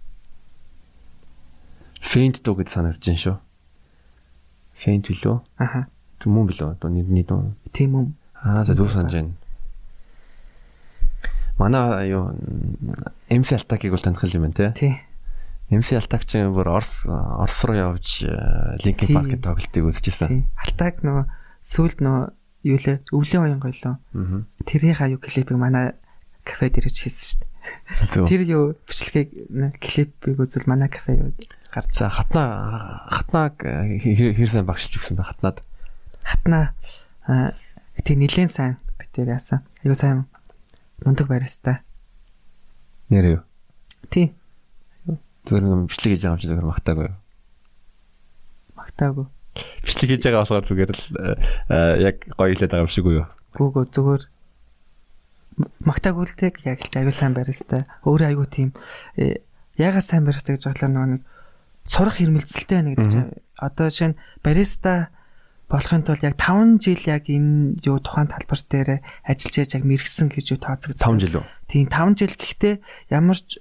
Speaker 1: Faint дуу гэж санагдаж байна шүү. Faint билүү?
Speaker 2: Аха.
Speaker 1: Түм юм билүү? Одоо нэрний дуу.
Speaker 2: Тийм үү.
Speaker 1: Аа за зүг санаж байна. Манай юу MC Алтакийг бол таних юм байна те.
Speaker 2: Тий.
Speaker 1: MC Алтак ч бүр Орос Орос руу явж Linkin Park-ийн тоглолтыг үзчихсэн.
Speaker 2: Алтак нөгөө сүүлд нөгөө юу лээ өвлийн оян гоёлоо. Тэрийн аюу клипийг манай кафе дээр хийсэн шүү дээ. Тэр юу бичлэгийг клипийг үзвэл манай кафе юу
Speaker 1: гарч. За хатнаа хатнааг хэр сайн багшилж гисэн бэ хатнаад.
Speaker 2: Хатнаа тий нилээн сайн битээр яасан. Аюу сайн мундаг барьстай.
Speaker 1: Нэр юу?
Speaker 2: Тий.
Speaker 1: Тэр нэг бичлэг хийж байгаа юм чи зөвхөн магтаагүй юу?
Speaker 2: Магтаагүй.
Speaker 1: Бичлэг хийж байгаа болохоор зүгээр л яг гоё хэлээд байгаа юм шиг үү?
Speaker 2: Гүүгөө зүгээр магтаагүй л тэг яг л аягүй сайн барьстай. Өөрөө аягүй тийм ягаад сайн барьстай гэж бодлоо нөгөө нэг сурах хэрмэлцэлтэй байна гэдэг чинь одоо шинэ бариста болохын тулд яг 5 жил яг энэ юу тухайн талбар дээр ажиллаж яаж яг мэрэгсэн гэж юу тооцогдсон.
Speaker 1: 5 жил үү?
Speaker 2: Тийм 5 жил гэхдээ ямар ч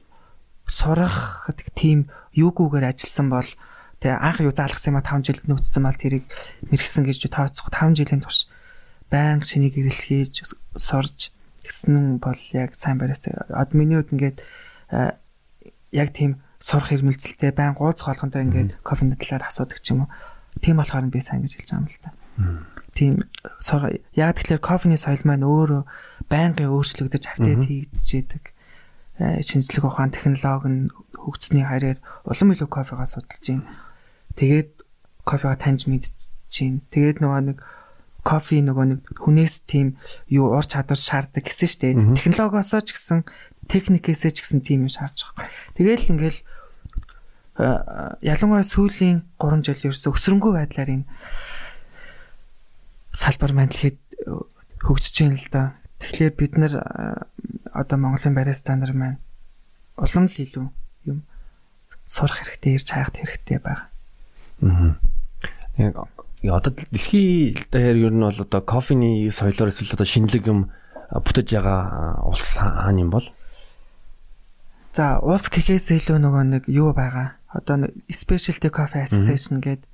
Speaker 2: сурах тийм юугүйгээр ажилласан бол тэгээ анх юу заалгасан юм а? 5 жил нөөцсөн мал тэрийг мэрэгсэн гэж тооцох. 5 жилийн турш баян шинийг ирэл хийж сурж гэсэн бол яг сайн барьсан. Од миний хувьд ингээд яг тийм сурах хэрмэлцэлтэй байн гооц хоолгонтой ингээд кофений талаар асуудаг ч юм уу. Тийм болохоор би сайн гэж хэлж байгаа юм л та. Тийм яг тэгэхээр кофений соёл маань өөрөө байнгын өөрчлөгдөж автээд хийгдчихэд шинжлэх ухаан технологи нь хөгжсөний харьяар улам илүү кофегаа судалж байна. Тэгээд кофега таньж чинь. Тэгээд нөгөө нэг кофе нөгөө нэг хүнээс тийм юу ур чадвар шаарддаг гэсэн шүү дээ. Технологиосоо ч гэсэн техникээсээ ч гэсэн тийм юм шаардж байгаа. Тэгээл ингээл ялангуяа сүүлийн 3 жил ерөөсө өсрөнгөө байдлаар энэ салбар маань дэлхийд э, хөгжиж байна л да. Тэгэхээр бид нар одоо Монголын бариста нар маань улам л илүү юм сурах хэрэгтэй, ирж хаах хэрэгтэй байгаа.
Speaker 1: Аа. Яг одоо дэлхийн дээр ер нь бол одоо кофений соёлоор эсвэл одоо шинэлэг юм бүтэж байгаа улс хаана юм бол?
Speaker 2: За, улс гэхээс илүү нөгөө нэг юу байгаа одоо Specialty Coffee Association гэдэг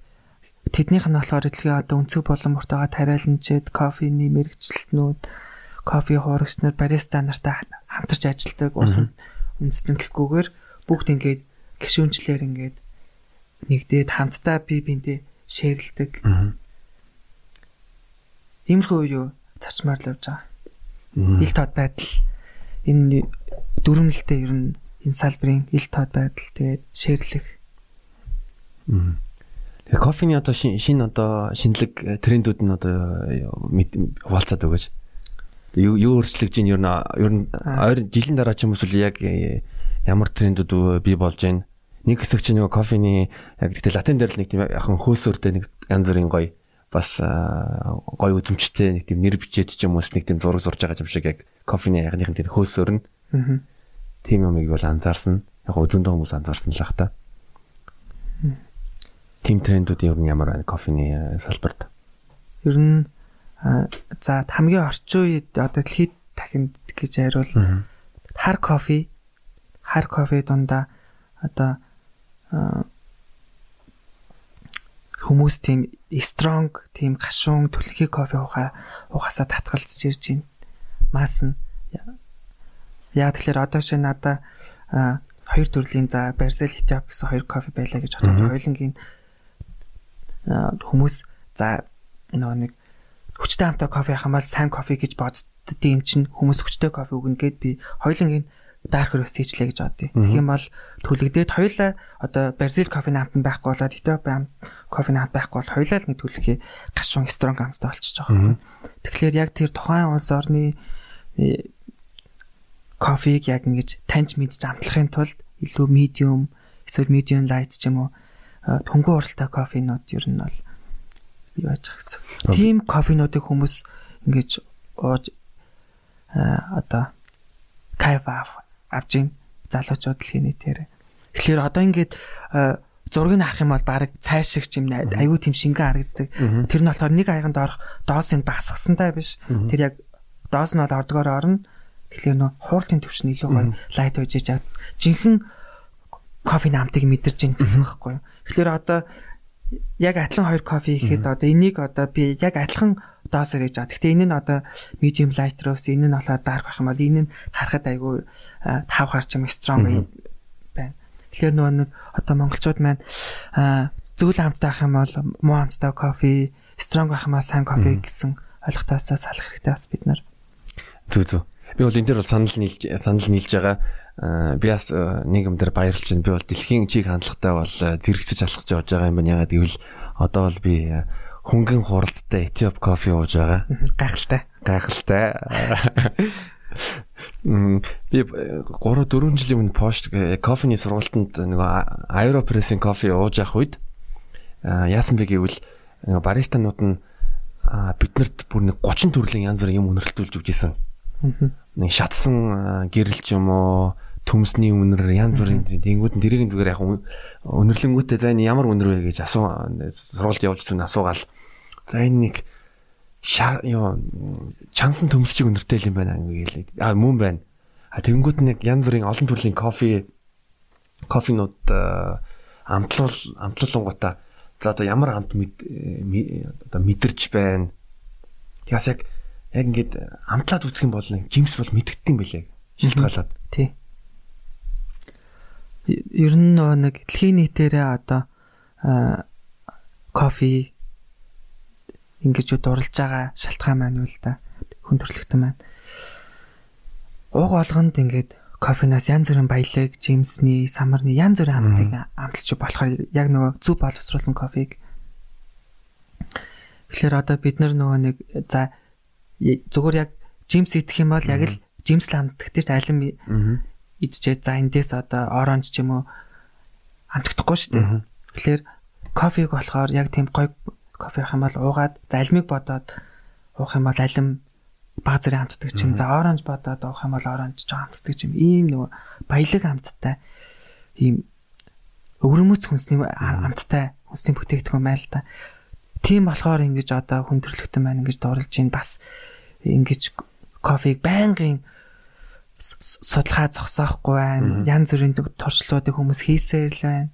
Speaker 2: тэднийх нь болохоор дэлхийн одоо өнцөг боломжтойгоо тариаланчид кофений мэрэгчлэлтнүүд кофе хуурагч нар бариста нартай хамтарч ажилладаг ус үндэстэн гэхгүйгээр бүгд ингээд гişүнчлэр ингээд нэгдээд хамтдаа бие биендээ шеэрлдэг. Иймэрхүү юу зарчмаар л явж байгаа. Ил тод байдал энэ дөрвөлтэй ер нь энэ салбарын ил тод байдал тэгээд шэрлэх.
Speaker 1: Тэгээ кофений одоо шинэ одоо шинэлэг э, трендүүд нь одоо хуваалцаад өгөөч. Юу юу өөрчлөгдөж ийн ер нь ер нь ойр жилийн дараа ч юм уу яг э, ямар трендүүд бий болж байна. Нэг хэсэг чинь нөгөө кофений яг тэгтээ латин дээр л нэг тийм яхан хөөсөөртэй нэг янз бүрийн гоё бас гоё үзэмжтэй нэг тийм нэр бичээд ч юм уус нэг тийм зураг зурж байгаа юм шиг яг кофений ягныхын тэр хөөсөөр нь. Аа тийм юмыг бол анзаарсан. Яг өдөндөө хүмүүс анзаарсан л ах та. Тим трендүүд ер нь ямар байна кофений салбарт?
Speaker 2: Ер нь за хамгийн орчин үед одоо дэлхийд дахинд гэж хариул хар кофе хар кофе дундаа одоо хүмүүс тийм strong тийм гашуун түлхий кофе ухаа ухаасаа татгалзаж ирж байна. Мас нь Яа тэгэхээр одоо ши надаа хоёр төрлийн за Барзел Хитап гэсэн хоёр кофе байлаа гэж бодоод хоёлынгийн хүмүүс за нөгөө нэг хүчтэй хамтаа кофе хамаал сайн кофе гэж боддтой юм чинь хүмүүс хүчтэй кофе өгнө гэд би хоёлынгийн dark roast хийчлээ гэж бодъё. Тэгэх юм бол түлэгдээд хоёлаа одоо Brazil кофений хамт нь байхгүй болоод Ethiopia кофений хамт байхгүй бол хоёлаа л нэг түлхий гашуун strong хамттай болчихж байгаа. Тэгэхээр яг тэр тухайн улс орны кофег яг ингэж таньж мэдж амтлахын тулд илүү medium эсвэл medium light ч юм уу түнгүй уралтай кофенууд ер нь бол бий байж гэсэн. Тим кофенуудыг хүмүүс ингэж ууж одоо кайф авж ин залуучууд дэлхийн нийтээр. Тэгэхээр одоо ингээд зургийг нь харах юм бол баг цай шиг юм аюу тийм шингэн харагддаг. Тэр нь болохоор нэг аяганд орох доосыг багасгасантай биш. Тэр яг доос нь бол ордгоор орно Тэгэхээр нөө хууртын төвшин илүү гоё лайт байж чад жинхэнэ кофе намтыг мэдэрч ин гэсэн байхгүй юу. Тэгэхээр одоо яг адилхан хоёр кофе ихэд одоо энийг одоо би яг адилхан доосоор хийж байгаа. Гэхдээ энэ нь одоо medium light roast, энэ нь болохоор dark байх юм бол энэ нь харахад айгүй тав гарч юм strong байна. Тэгэхээр нөгөө нэг одоо монголчууд маань зөвл хамттай авах юм бол муу хамттай кофе, strong байх юм аа сайн кофе гэсэн ойлгохтойсоо салах хэрэгтэй бас бид нар.
Speaker 1: Зүг зүг. Би бол энэ дээр бол санал нийлж санал нийлж байгаа. Би бас нэг юм дээр баярлж байна. Би бол дэлхийн чиг хандлагатай бол зэрэгцэж алхаж явж байгаа юм байна. Ягаад гэвэл одоо бол би хөнгөн хуралдтай Ethiop кофе ууж байгаа.
Speaker 2: Гайхалтай.
Speaker 1: Гайхалтай. Би 3 4 жилийн өмнө пост кофений сургалтанд нөгөө Aeropress-ийн кофе ууж явах үед яасан бэ гэвэл баристанууд нь биднэрт бүр нэг 30 төрлийн янз бүрийн юм өнөрлөлтүүлж өгч исэн нэг шатсан гэрэлч юм уу төмсний үнэр янз бүрийн тэнгууд нь тэрийг зүгээр яг өнөрлөнгүүтээ зайны ямар үнэр вэ гэж асуу сургуульд явж зүн асуугаал За энэ нэг шар юу чансан төмсчиг өнөртэй юм байна гэлээ. А мөн байна. А тэгэнгүүт нэг янз бүрийн олон төрлийн кофе кофенууд амтлуул амтлуулангуудаа за одоо ямар амт одоо мэдэрч байна. Тэгээс яг яг ингээд амтлаад үсэх юм бол жимс бол мэдгэдэг юм байлээ. Шилтгаалаад.
Speaker 2: Тий. Ер нь нэг дэлхийн нийтээрээ одоо кофе ингэж дурлж байгаа шалтгаан маань юу л да хүн төрөлхтөн маань. Ууг болгонд ингээд кофенаас янз бүрийн баялаг, жимсний, самарны янз бүрийн амтыг амталж болохоор яг нөгөө зөв боловсруулсан кофег. Тэгэхээр одоо бид нар нөгөө нэг за зүгээр яг жимс идэх юм бол яг л жимсл амтдагтэй ч алим идчихээ за эндээс одоо оранж ч юм уу амтдахгүй шүү дээ. Тэгэхээр кофег болохоор яг тийм гоё кофе авах юм бол уугаад за алимыг бодоод уух юм бол алим баг зэрэг хамтдаг юм. За оранж бодоод уух юм бол оранж жоо хамтдаг юм. Ийм нөгөө баялаг хамттай ийм өвөрмөц хүнсний хамттай хүнсний бүтээгдэхүүн байна л да. Тийм болохоор ингэж одоо хүн төрлөختөн байна ингэж дурлж ийн бас ингэж кофег байнгын судалгаа зогсоохгүй байна. Ян зүрийн туршлуудыг хүмүүс хийсээр л байна.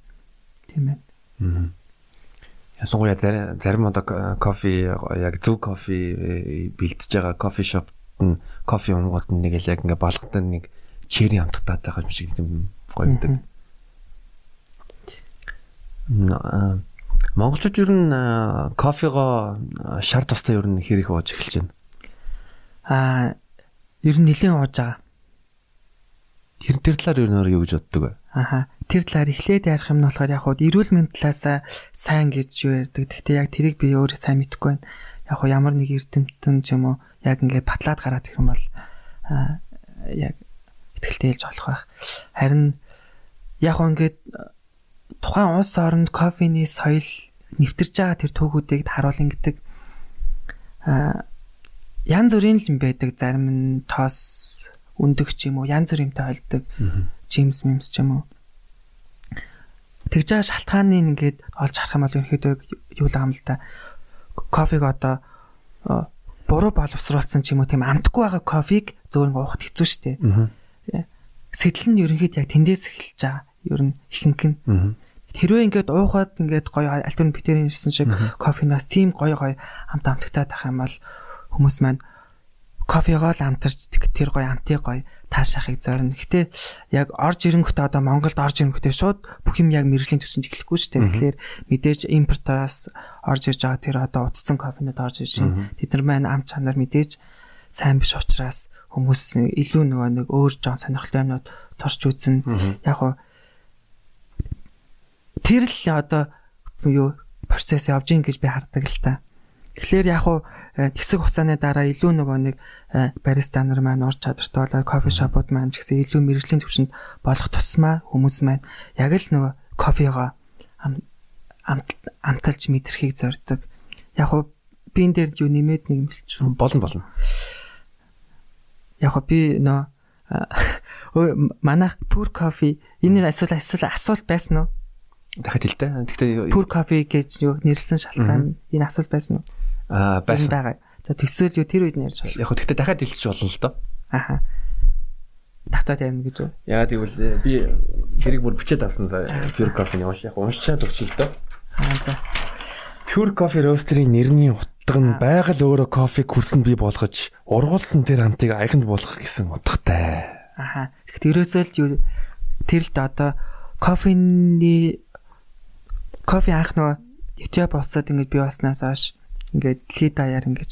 Speaker 2: Тийм байна.
Speaker 1: Ялангуяа зарим одоо кофе яг зөв кофе э, бэлдэж байгаа кофе шопт нь кофе унгууд нь нэг л яг ингээ болготой нэг черри амтгатаад байгаа юм шиг юм гоё гэдэг. Монголчууд ер нь кофего шар тустай ер нь хэрэг ууж эхэлж байна.
Speaker 2: Аа ер нь нэлээд ууж байгаа.
Speaker 1: Тэр тэр талаар ер нь юу гэж боддог вэ?
Speaker 2: Аха. Тэр талаар эхлээд ярих юм нь болохоор яг хуу эрүүл мэнд талаас сайн гэж юу ярьдаг. Гэхдээ яг тэрийг би өөрөө сайн мэдэхгүй байна. Яг хуу ямар нэг эрдэмтэн ч юм уу яг ингээд батлаад гараад ирэх юм бол яг ихтэлтэй хэлж болох байх. Харин яг хуу ингээд тухайн улс оронд кофений соёл нэвтэрж байгаа тэр түүхүүдийг харуулна гэдэг янз бүрийн л юм байдаг зарим нь тоос өндөг ч юм уу янз бүрийнтэй холдог Джеймс Мимс ч юм уу. Тэгж байгаа шалтгааныг ингээд олж харах юм бол ерөөхдөө юу л юм л та. Кофег одоо буруу боловсруулсан ч юм уу тийм амтгүй байгаа кофег зөвхөн уухад хэцүү шттэ. Сэтэл нь ерөнхийд яг тэндээс эхэлж байгаа. Ер нь ихэнх нь. Хэрвээ ингээд уухад ингээд гоё альтернатив битэрийн ирсэн шиг кофенаас тийм гоё гоё амт амтагтаад ах юм бол хүмүүс маань кофегоо л амтарч тэр гоё амтыг гоё таашаахыг зорино. Гэтэ яг орж ирэнгүүтээ одоо Монголд орж ирэнгүүтээ шууд бүх юм яг мэрэгжлийн төвчөнд эхлэхгүй шүү дээ. Тэгэхээр мэдээж импортоос орж ирж байгаа тэр одоо утцсан кофенууд орж ирж байна. Тэд нар маань ам чанар мэдээж сайн биш учраас хүмүүс илүү нөгөө нэг өөр жоон сонирхолтой юмнууд торч үзэн яг хуу тэр л одоо юу процесс явж ийн гэж би хардаг л та. Тэгэхээр яг хуу Э, тэгсэг хугацааны дараа илүү нөгөө нэг э, бариста нар маань ур чадвартай болоод кофе шопууд маань ч гэсэн илүү мэрэгжлийн төвшөнд болох тусмаа хүмүүс маань яг л нөгөө кофего амталж мэдрэхийг зорддог. Яг уу би энэ дээр юу нэмээд нэг юм хэлчих.
Speaker 1: Болно болно.
Speaker 2: Яг уу би нөө <laughs> манайх pure coffee энэ асуул асуул асуул байсан уу?
Speaker 1: Дахиад хэлтэй. Гэхдээ
Speaker 2: pure coffee гэж юу нэрлсэн шалтгаан энэ асуул байсан уу?
Speaker 1: Аа байсан
Speaker 2: байгаа. За төсөөл юу тэр үед нь ярьж
Speaker 1: байна. Яг хөө тэгтээ дахиад хэлчих болно л доо.
Speaker 2: Аха. Татаад ярина гэж үү?
Speaker 1: Яагаад гэвэл э, би хэрэг бүр бичээд авсан за Pure Coffee-ний унш яг уншчаад өгч л доо.
Speaker 2: Аа за.
Speaker 1: Pure Coffee Roaster-ийн нэрний утга нь байгаль өөрөө кофег хүрсэн бий болгож ургуулсан тэр хамтыг аяганд болгох гэсэн утгатай.
Speaker 2: Аха. Тэгэхдээ ерөөсөө л юу тэр л одоо кофений кофе анх нөгөө Этиоп улсад ингэж бий болсноос хойш ингээд дэлхийд даяар ингэж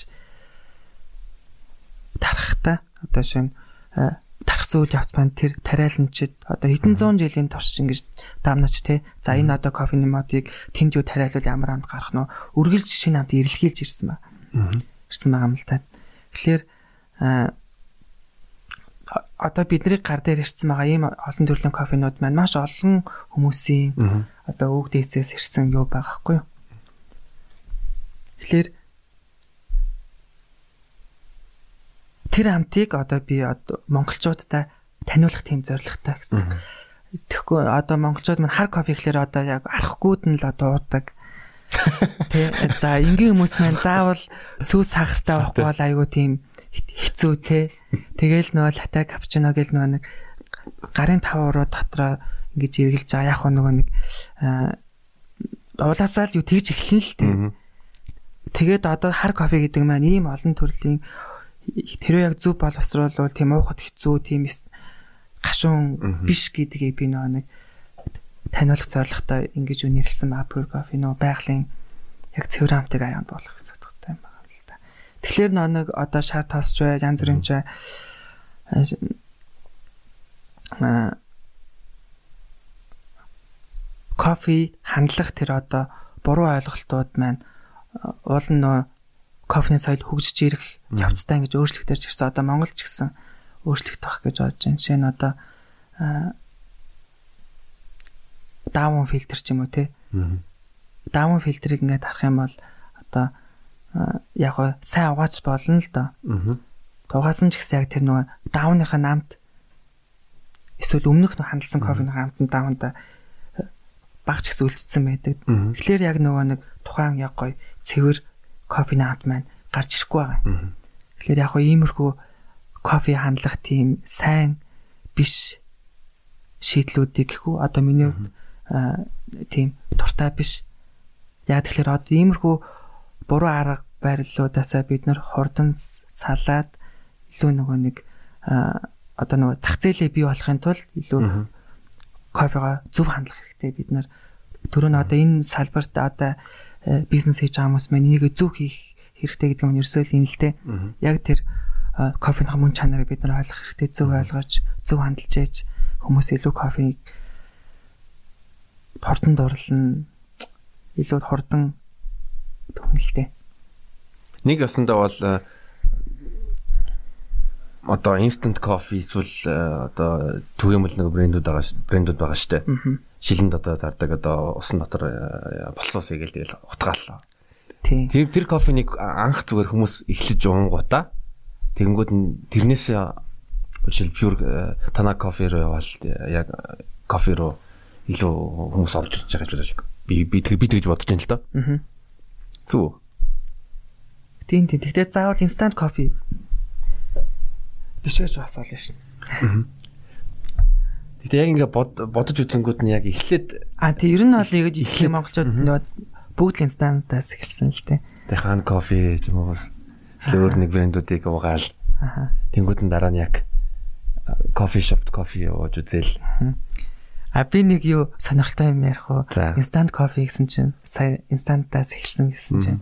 Speaker 2: тархахта одоо шин тархсан үйл явц маань тэр тариаланчид одоо хэдэн зуун жилийн турш ингэж даамнач те. За энэ одоо кофений модыг тэнд юу тариалвал ямар амд гарах нь үргэлж шинэ амд эрэлхийлж ирсэн ба. Ирсэн байгаа юм л та. Тэгэхээр одоо бидний гар дээр ирсэн байгаа ийм олон төрлийн кофенууд маань маш олон хүмүүсийн одоо өвөг дээсээс ирсэн юу байгаа хгүй юу? Тэгэхээр тэр хамтыг одоо би одоо монголчуудтай таниулах тийм зорилготой гэсэн. Тэгэхгүй одоо монголчууд маань хар кофе гэхлээр одоо яг арахгүйд нь л одоо уудаг. <laughs> Тэ за энгийн хүмүүс маань заавал сүүс сахартай байхгүй бол айгүй тийм хэцүү те. Тэгэл нөгөө латте капчино гэл нөгөө нэг гарын тавруу дотроо ингэж эргэлж байгаа яг нөгөө нэг уулаасаа л юу тэгж эхлэн л те. Тэгээд одоо хар кофе гэдэг маань ийм олон төрлийн тэрөө яг зөв боловсруулвал тийм уухад хэцүү тийм гашуун биш гэдгийг би нөгөө нэг таниулах зорилготой ингэж үнэрлсэн ба pure coffee нөгөө байгалийн яг цэвэр хамтыг аяанд болох гэсэн утгатай юм байна л да. Тэгэхээр нэг одоо шар тосч бай, янз бүрийн ч аа кофе хандлах тэр одоо буруу ойлголтууд маань уул нь нөө кофений соёл хөгжиж ирэх явцдаа ингэж өөрчлөгдөж ирсэн. Одоо Монгол ч гэсэн өөрчлөгдөх гэж бодож байна. Жишээ нь одоо даун фильтр ч юм уу те. Даун фильтрийг ингээд харах юм бол одоо яг гоо сайн угаач болно л доо. Тугаасан ч гэсэн яг тэр нөгөө дауныхаа намт эсвэл өмнөх нөх хандсан кофений хамтан даунда багч гэсэн үлдсэн байдаг. Тэгэхээр яг нөгөө нэг тухайн яг гоё цэвэр кофений хамт маань гарч ирэхгүй байгаа. Тэгэхээр яг гоо иймэрхүү кофе хандлах тийм сайн биш шийдлүүдийг гэхүү одоо миний хувьд тийм дуртай биш. Яг тэгэхээр одоо иймэрхүү буруу арга барилуудаасаа бид нар хурдан салаад илүү нөгөө нэг одоо нөгөө зах зээлээ бий болохын тулд илүү кофега зөв хандлах хэрэгтэй бид нар түрүү нь одоо энэ салбарт одоо бизнес хийж байгаа хүмүүс маань энийг зөв хийх хэрэгтэй гэдэг нь ерөөсөө л энэ л дээ. Яг тэр кофений мөн чанарыг бид нар ойлгох хэрэгтэй зөв ойлгож зөв хандалж яаж хүмүүс илүү кофег хурдан дурлна илүү хурдан төгнөлтэй.
Speaker 1: Нэг ясандаа бол э, одоо instant coffee эсвэл э, одоо түгээмэл нэг брэндүүд байгаа брэндүүд байгаа шүү дээ. Шилэнд одоо зардаг одоо усан дотор э, болсоос игээл тэгэл утгааллаа.
Speaker 2: Тийм.
Speaker 1: Тэр тэр кофенийг анх зүгээр хүмүүс эхлэж уунгуудаа тэгэнгүүт нь тэрнээс жишээл pure тана кофе руу явал яг кофе руу илүү хүмүүс орж ирж байгаа гэж би би тэр би тэгж бодож байна л доо. Аа. Зүг.
Speaker 2: Тийм тийм. Тэгтээ заавал instant coffee биш гэж бас болно шин. Аа.
Speaker 1: Тэгтээ яг ингээ бодож үзэнгүүт нь яг эхлээд
Speaker 2: а тий ер нь бол яг эхлэх монголчууд нөгөө бүгд инстантаас эхэлсэн л дээ.
Speaker 1: Тэг хаан кофе ч юм уу өөр нэг брэндүүдийг угаал. Аа. Тэнгүүд нь дараа нь яг кофе шопт кофе ууж үзэл.
Speaker 2: А би нэг юу сонирхолтой юм ярих уу? Instant coffee гэсэн чинь сая instant-аас эхэлсэн гэсэн чинь.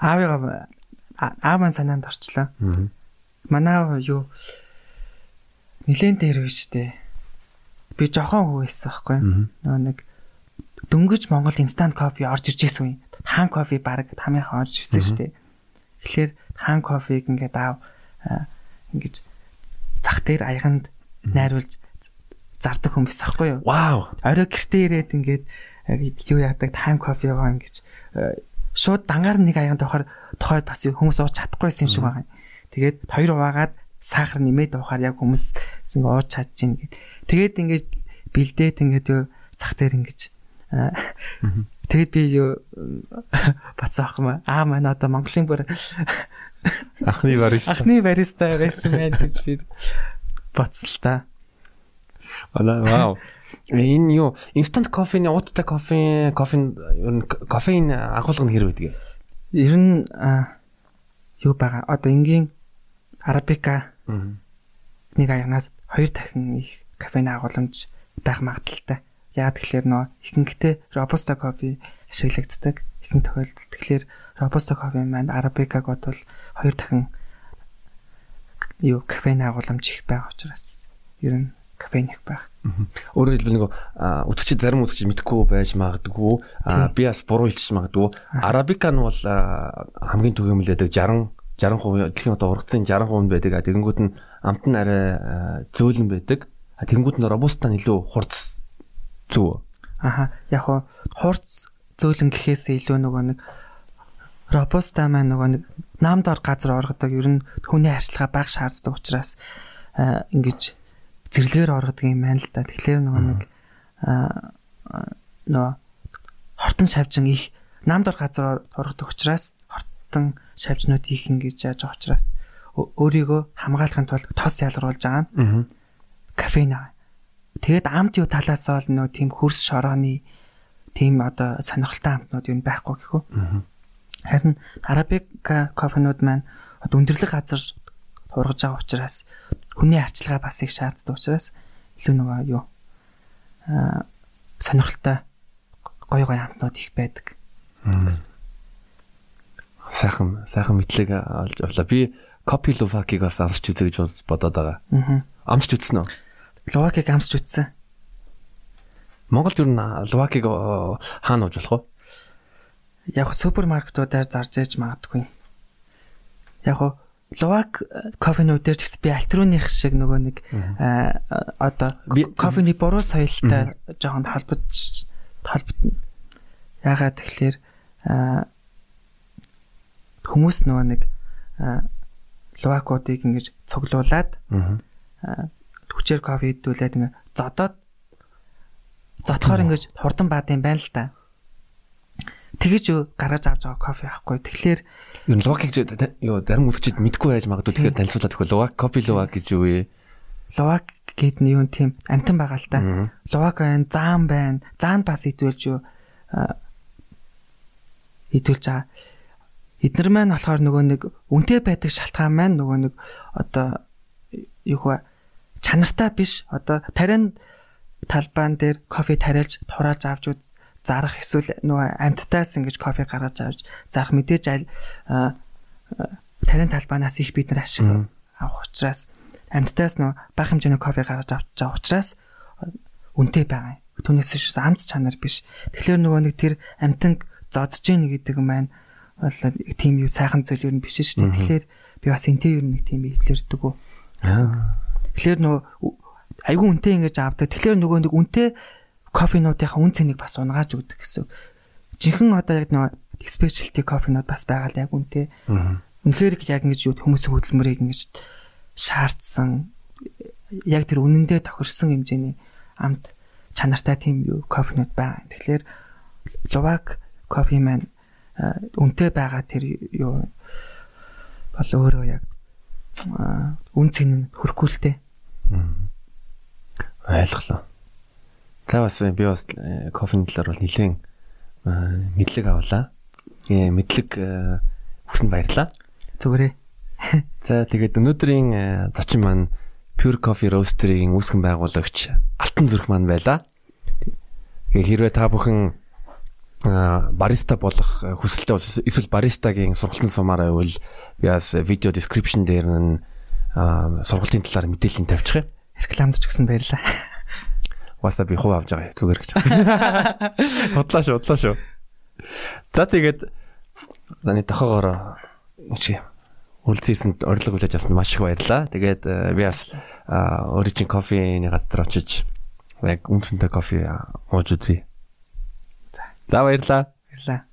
Speaker 2: Аавыгаа аав маань санаанд орчлоо. Манай юу нилэн дээр биш үү? Би жохон хүү байсан байхгүй. Нөгөө нэг дөнгөж Монгол instant coffee орж ирж байсан үе. Хаан кофе баг тамийнхаа орж ирсэн шүү дээ. Тэгэхээр хаан кофег ингээд аав ингэж зах дээр аяганд найруулж зардаг байсан байхгүй юу?
Speaker 1: Вау.
Speaker 2: Орой гэртээ ирээд ингээд юу яадаг тайм кофе яваа ингэж шууд дангаар нэг аян тохоор тохойд бас хүмүүс ууж чадахгүйсэн юм шиг байгаа. Тэгээд хоёр хуваагаад сахар нэмээд уухаар яг хүмүүс ингэ ууж чадчихна гэд. Тэгээд ингэж бэлдээд ингэж юу зах дээр ингэж э, тэгээд би юу бацаах юм аа маань одоо Монголын бүр
Speaker 1: ахны бариста
Speaker 2: ахны бариста байсан байх гэж би боцлоо.
Speaker 1: Ваа вау. <laughs> Энэ юу instant coffee-ний ууттай кофе кофе ер нь кофеин агуулга нь хэрэг байдаг.
Speaker 2: Ер нь юу байгаа. Одоо энгийн арабика нэг аянаас хоёр дахин их кофеин агууламж байх магадaltaй. Яа тэгэхээр нөө ихэнхдээ robusta кофе ашиглагддаг. Ихэнх тохиолдолд тэгэхээр robusta кофе маань арабикаг бодвол хоёр дахин юу кофеин агууламж их байх учраас ер нь кофеин их байх.
Speaker 1: Өөрөөр хэлбэл нэг үтгчид зарим үтгчид мэдхгүй байж магадгүй. Би бас буруу хэлчих магадгүй. Арабика нь бол хамгийн түгээмлэдэг 60 60% дэлхийн одоо ургацын 60% байдаг. Тэгэнгүүт нь амт нь арай зөөлөн байдаг. Тэгэнгүүт нь робуста нь илүү хурц зүв.
Speaker 2: Аха. Яг хуу хурц зөөлөн гэхээс илүү нөгөө нэг робуста маань нөгөө нэг намдор газар оргодог ер нь хүний харьцлага бага шаарддаг учраас ингэж зэрлэгээр оргодог юм байна л да. Тэгэхээр нөгөө нэг нөгөө хортон шавжин их намдор газар ургадаг учраас хортон шавжнууд их ингэж яаж байгаа учраас өөрийгөө хамгаалахын тулд тос ялгаруулж байгаа нь кофеин аа. Тэгээд амт юу талаас бол нөө тийм хөрс шорооны тийм одоо сонирхолтой амтнууд юу байхгүй гэхүү. Харин арабика кофенууд маань одоо өндөрлөг газар ургаж байгаа учраас хүний арчилгаа бас их шаарддаг учраас илүү нөгөө юу аа сонирхолтой гой гой амтнууд их байдаг.
Speaker 1: Сайхан сайхан мэдлэг олж авлаа. Би Copy Lovaki-г бас амсч үзье гэж бодоод байгаа.
Speaker 2: Аа.
Speaker 1: Амсч үзсэн үү?
Speaker 2: Lovaki-г амсч үзсэн.
Speaker 1: Монголд юу н Lovaki-г хаана ууж болох вэ?
Speaker 2: Яг супермаркетуудаар зарж ээж магадгүй. Яг Lovak кофенууд дээр ч гэсэн би альтруных шиг нөгөө нэг одоо кофений буруу соёлтой жоохон холбож холбогдно. Ягаад тэгэхээр хүмүүс нөгөө нэг лувакуудыг ингэж цуглуулад хүчээр кофе идүүлээд ингэ зодоод зодохоор ингэж хурдан баад юм байна л та. Тэгэж гаргаж авч байгаа кофе ахгүй. Тэгэхээр
Speaker 1: юу лувакийг юу зарим өвчид мэдгүй байж магадгүй тэгэхээр танилцуулаад өгөх лувак кофе лувак гэж юу вэ?
Speaker 2: Лувак гэд нь юу тийм амтан байгаа л та. Лувак байна, заан байна. Заанд бас идүүлж юу идүүлж байгаа Эднэр маань болохоор нөгөө нэг үнэтэй байдаг шалтгаан маань нөгөө нэг одоо юу вэ чанартай биш одоо тарин талбаан дээр кофе тариалж турааж авч зарах эсвэл нөгөө амттаас ингэж кофе гаргаж авч зарах мэдээж аль тарин талбаанаас их бид нар ашиг авах учраас амттаас нөгөө бага хэмжээний кофе гаргаж авч байгаа учраас үнэтэй байгаа. Түүнээс шүү амт чанар биш. Тэгэхээр нөгөө нэг тэр амтанг зодж гин гэдэг маань бол тийм юу сайхан зүйл юу биш шүү дээ. Тэгэхээр би бас энтэй юу нэг тийм эвлэрдэг үү. Тэгэхээр нөгөө айгүй үнтэй ингэж авдаг. Тэгэхээр нөгөө нэг үнтэй кофенуудынхаа үн цэнийг бас унгааж өгдөг гэсэн. Жинхэнэ одоо яг нөгөө specialty кофенууд бас байгаа л яг үнтэй. Үнэхээр яг ингэж юу хүмүүсийн хөдөлмөрийг ингэж шаардсан яг тэр үнэндээ тохирсон хэмжээний амт чанартай тийм юу кофенууд байгаа. Тэгэхээр Lovak кофе маань үнтэй байгаа тэр юу бол өөрөө яг үн цэн нь хөргүүлтэй.
Speaker 1: Ойлголоо. Та бас би бас кофений талаар бол нэлээд мэдлэг авлаа. Э мэдлэг хүсэнд баярлаа.
Speaker 2: Зүгээрээ. <laughs>
Speaker 1: За тэгээд өнөөдрийн зочин маань Pure Coffee Roastery-ийн үүсгэн байгуулагч Алтан зүрх маань байлаа. Тэгээ хэрвээ та бүхэн бариста болох хүсэлтэй бол эсвэл баристагийн сургалтын сумаараа байвал би бас видео description дээр нь сургалтын талаар мэдээлэл тавьчих юм.
Speaker 2: Рекламд ч гэсэн баярлаа.
Speaker 1: Васа би хувь авч байгаа зүгээр гэж. <laughs> Бодлоо шүү, бодлоо шүү. За тэгээд заны тохоогоор чи үлдсэнд орлого хүлээж авсанд маш их баярлаа. Тэгээд би бас Origin Coffee-ний газар очиж яг үнцэнтэй кофе ууж үзье. За баярлаа.
Speaker 2: Баярлаа.